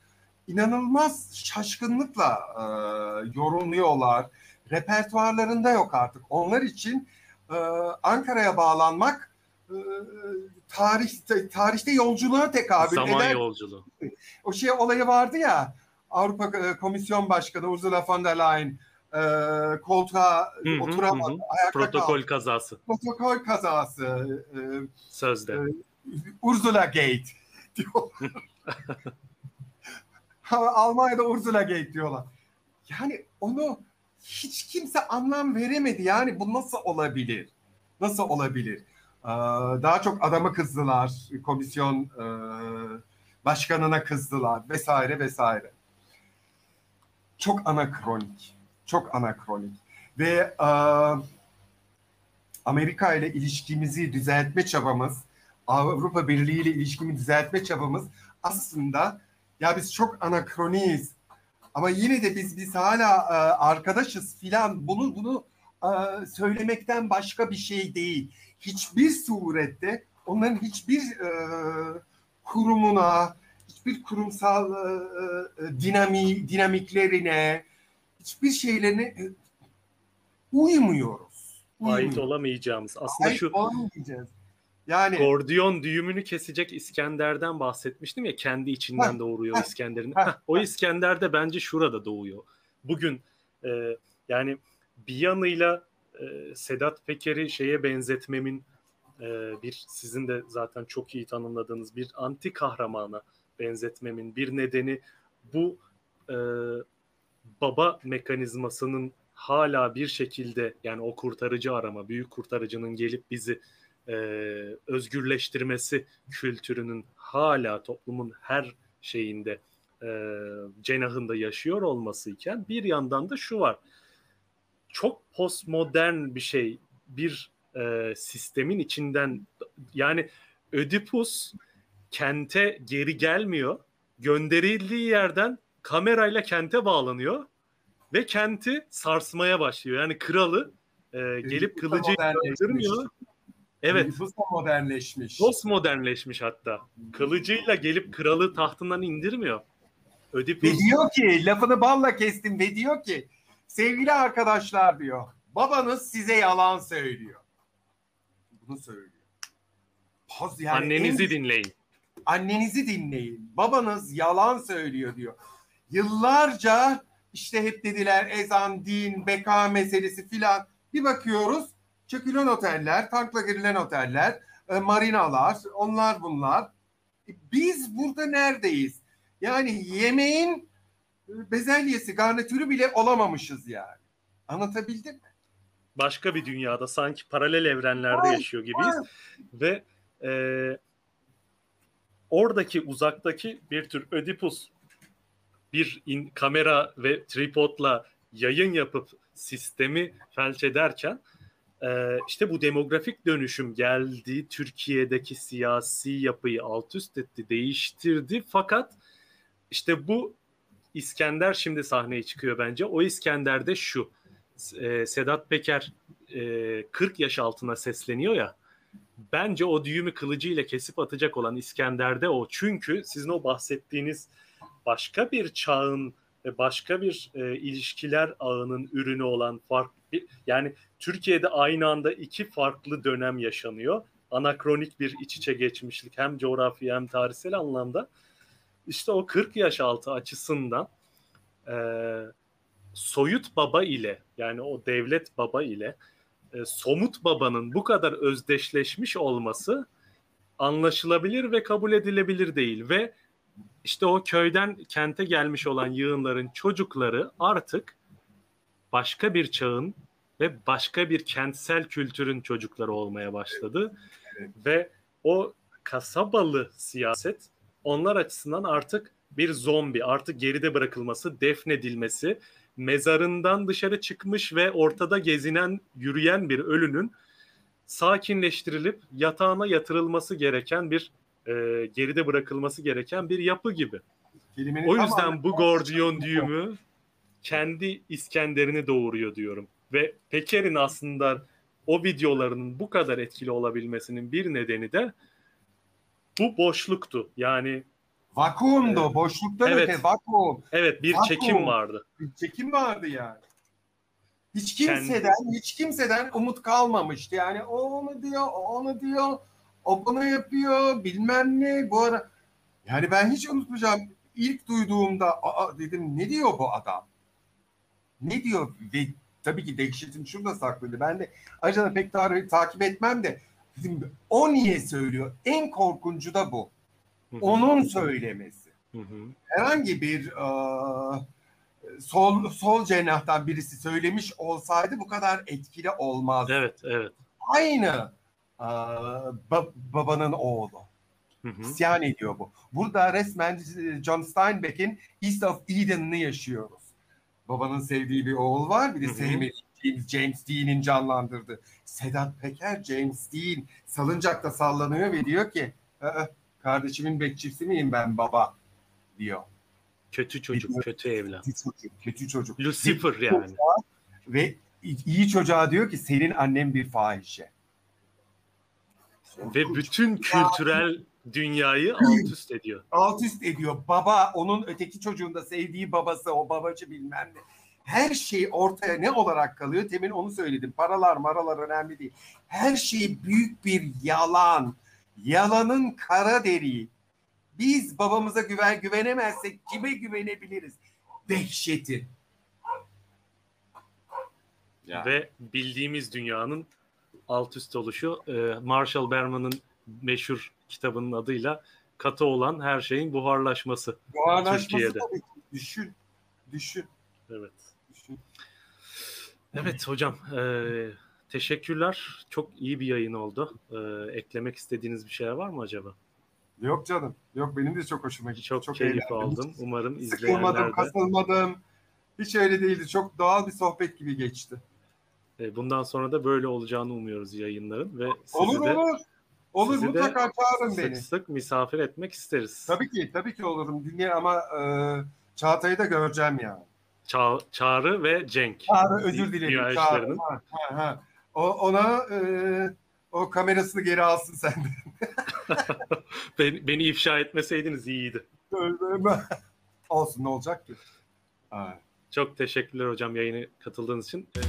inanılmaz şaşkınlıkla e, yorumluyorlar. Repertuarlarında yok artık. Onlar için e, Ankara'ya bağlanmak e, tarih tarihte yolculuğa tekabül Zaman eder. yolculuğu. O şey olayı vardı ya Avrupa e, Komisyon Başkanı Ursula von der Leyen e, koltuğa Hı hı, oturamadı. hı. Ayakta Protokol kaldı. kazası Protokol kazası. E, sözde. Evet. Ursula Gate diyorlar. Almanya'da Ursula Gate diyorlar. Yani onu hiç kimse anlam veremedi. Yani bu nasıl olabilir? Nasıl olabilir? Ee, daha çok adamı kızdılar. Komisyon e, başkanına kızdılar vesaire vesaire. Çok anakronik. Çok anakronik. Ve e, Amerika ile ilişkimizi düzeltme çabamız, Avrupa Birliği ile ilişkimi düzeltme çabamız aslında ya biz çok anakroniyiz. Ama yine de biz biz hala e, arkadaşız filan. Bunu bunu söylemekten başka bir şey değil. Hiçbir surette onların hiçbir e, kurumuna, hiçbir kurumsal e, e, dinami, dinamiklerine, hiçbir şeylerine e, uymuyoruz. Ait Uymuyoruz. olamayacağımız. Aslında Ait şu olamayacağız. Yani Gordiyon düğümünü kesecek İskender'den bahsetmiştim ya kendi içinden Heh, doğuruyor İskender'in. o İskender de bence şurada doğuyor. Bugün e, yani bir yanıyla e, Sedat Peker'i şeye benzetmemin e, bir sizin de zaten çok iyi tanımladığınız bir anti kahramana benzetmemin bir nedeni bu e, baba mekanizmasının hala bir şekilde yani o kurtarıcı arama, büyük kurtarıcının gelip bizi e, özgürleştirmesi kültürünün hala toplumun her şeyinde e, cenahında yaşıyor olması iken bir yandan da şu var. Çok postmodern bir şey bir e, sistemin içinden yani Ödipus kente geri gelmiyor. Gönderildiği yerden kamerayla kente bağlanıyor ve kenti sarsmaya başlıyor. Yani kralı e, gelip Ödipus modernleşmiş. öldürmüyor. Evet. Nüfus da modernleşmiş. Dost modernleşmiş hatta. Kılıcıyla gelip kralı tahtından indirmiyor. Ödipus Ve diyor ki lafını balla kestim ve diyor ki sevgili arkadaşlar diyor babanız size yalan söylüyor. Bunu söylüyor. Poz yani annenizi en- dinleyin. annenizi dinleyin. Babanız yalan söylüyor diyor. Yıllarca işte hep dediler ezan, din, beka meselesi filan. Bir bakıyoruz çökülen oteller, tankla girilen oteller, e, marinalar, onlar bunlar. E, Biz burada neredeyiz? Yani yemeğin bezelyesi, garnitürü bile olamamışız yani. Anlatabildim mi? Başka bir dünyada sanki paralel evrenlerde Ay, yaşıyor gibiyiz. Ve e, oradaki uzaktaki bir tür Ödipus bir in, kamera ve tripodla yayın yapıp sistemi felç ederken e, işte bu demografik dönüşüm geldi Türkiye'deki siyasi yapıyı alt üst etti, değiştirdi fakat işte bu İskender şimdi sahneye çıkıyor bence. O İskender de şu. e, Sedat Peker e, 40 yaş altına sesleniyor ya. Bence o düğümü kılıcıyla kesip atacak olan İskender'de o. Çünkü sizin o bahsettiğiniz başka bir çağın ve başka bir e, ilişkiler ağının ürünü olan fark bir- yani Türkiye'de aynı anda iki farklı dönem yaşanıyor. Anakronik bir iç içe geçmişlik hem coğrafi hem tarihsel anlamda. İşte o 40 yaş altı açısından e, soyut baba ile yani o devlet baba ile e, somut babanın bu kadar özdeşleşmiş olması anlaşılabilir ve kabul edilebilir değil ve işte o köyden kente gelmiş olan yığınların çocukları artık başka bir çağın ve başka bir kentsel kültürün çocukları olmaya başladı ve o kasabalı siyaset onlar açısından artık bir zombi, artık geride bırakılması, defnedilmesi, mezarından dışarı çıkmış ve ortada gezinen, yürüyen bir ölünün sakinleştirilip yatağına yatırılması gereken bir e, geride bırakılması gereken bir yapı gibi. Kelimenin O yüzden bu Gordiyon düğümü kendi İskender'ini doğuruyor diyorum. Ve Peker'in aslında o videolarının bu kadar etkili olabilmesinin bir nedeni de bu boşluktu. Yani Vakuumdu. Evet. Boşluktan Evet. öte vakuum. evet bir Vakuum. çekim vardı. Bir çekim vardı yani. Hiç Kendi- kimseden, hiç kimseden umut kalmamıştı. Yani o onu diyor, o onu diyor, o bunu yapıyor, bilmem ne. Bu ara yani ben hiç unutmayacağım. İlk duyduğumda Aa, dedim ne diyor bu adam? Ne diyor? Ve tabii ki dehşetim şurada saklıydı. Ben de ayrıca pek tarihi takip etmem de o niye söylüyor? En korkuncu da bu. Hı hı. Onun söylemesi Hı hı. herhangi bir e, sol sol cenahtan birisi söylemiş olsaydı bu kadar etkili olmaz. Evet, evet. Aynı e, ba- babanın oğlu. Hı hı. İsyan ediyor bu. Burada resmen e, John Steinbeck'in East of Eden'ını yaşıyoruz. Babanın sevdiği bir oğul var, bir de sevmediği James, James Dean'in canlandırdığı. Sedat Peker, James Dean salıncakta sallanıyor ve diyor ki "Aa, kardeşimin bekçisi miyim ben baba diyor. Kötü çocuk, kötü evlat. Kötü çocuk, kötü çocuk. Lucifer yani. Ve iyi çocuğa diyor ki senin annen bir fahişe. Ve bütün kültürel dünyayı alt üst ediyor. alt üst ediyor. Baba onun öteki çocuğun da sevdiği babası o babacı bilmem ne. Her şey ortaya ne olarak kalıyor? Temin onu söyledim. Paralar maralar önemli değil. Her şey büyük bir yalan. Yalanın kara deriği. Biz babamıza güven güvenemezsek kime güvenebiliriz? Dehşeti. Ya. Ve bildiğimiz dünyanın alt üst oluşu e, Marshall Berman'ın meşhur kitabının adıyla katı olan her şeyin buharlaşması. Buharlaşması Türkiye'de. tabii. Düşün. Düşün. Evet. Evet hocam. e, teşekkürler. Çok iyi bir yayın oldu. E, eklemek istediğiniz bir şeyler var mı acaba? Yok canım. Yok benim de çok hoşuma gitti. Çok, çok keyif eğlendim. aldım. Umarım Sıkılmadım, izleyenler de. kasılmadım. Hiç öyle değildi. Çok doğal bir sohbet gibi geçti. E, bundan sonra da böyle olacağını umuyoruz yayınların ve sizi Olur de olur. Olur sizi de mutlaka çağırın sık beni. sık misafir etmek isteriz. Tabii ki, tabii ki olurum. Dinle ama e, Çağatay'ı da göreceğim yani. Ça- Çağrı ve Cenk. Çağrı özür dilerim. Çağrı. Ha, ha, ha. O, ona e, o kamerasını geri alsın sen de. Beni, beni ifşa etmeseydiniz iyiydi. Olsun ne olacak ki? Ha. Çok teşekkürler hocam yayına katıldığınız için. E,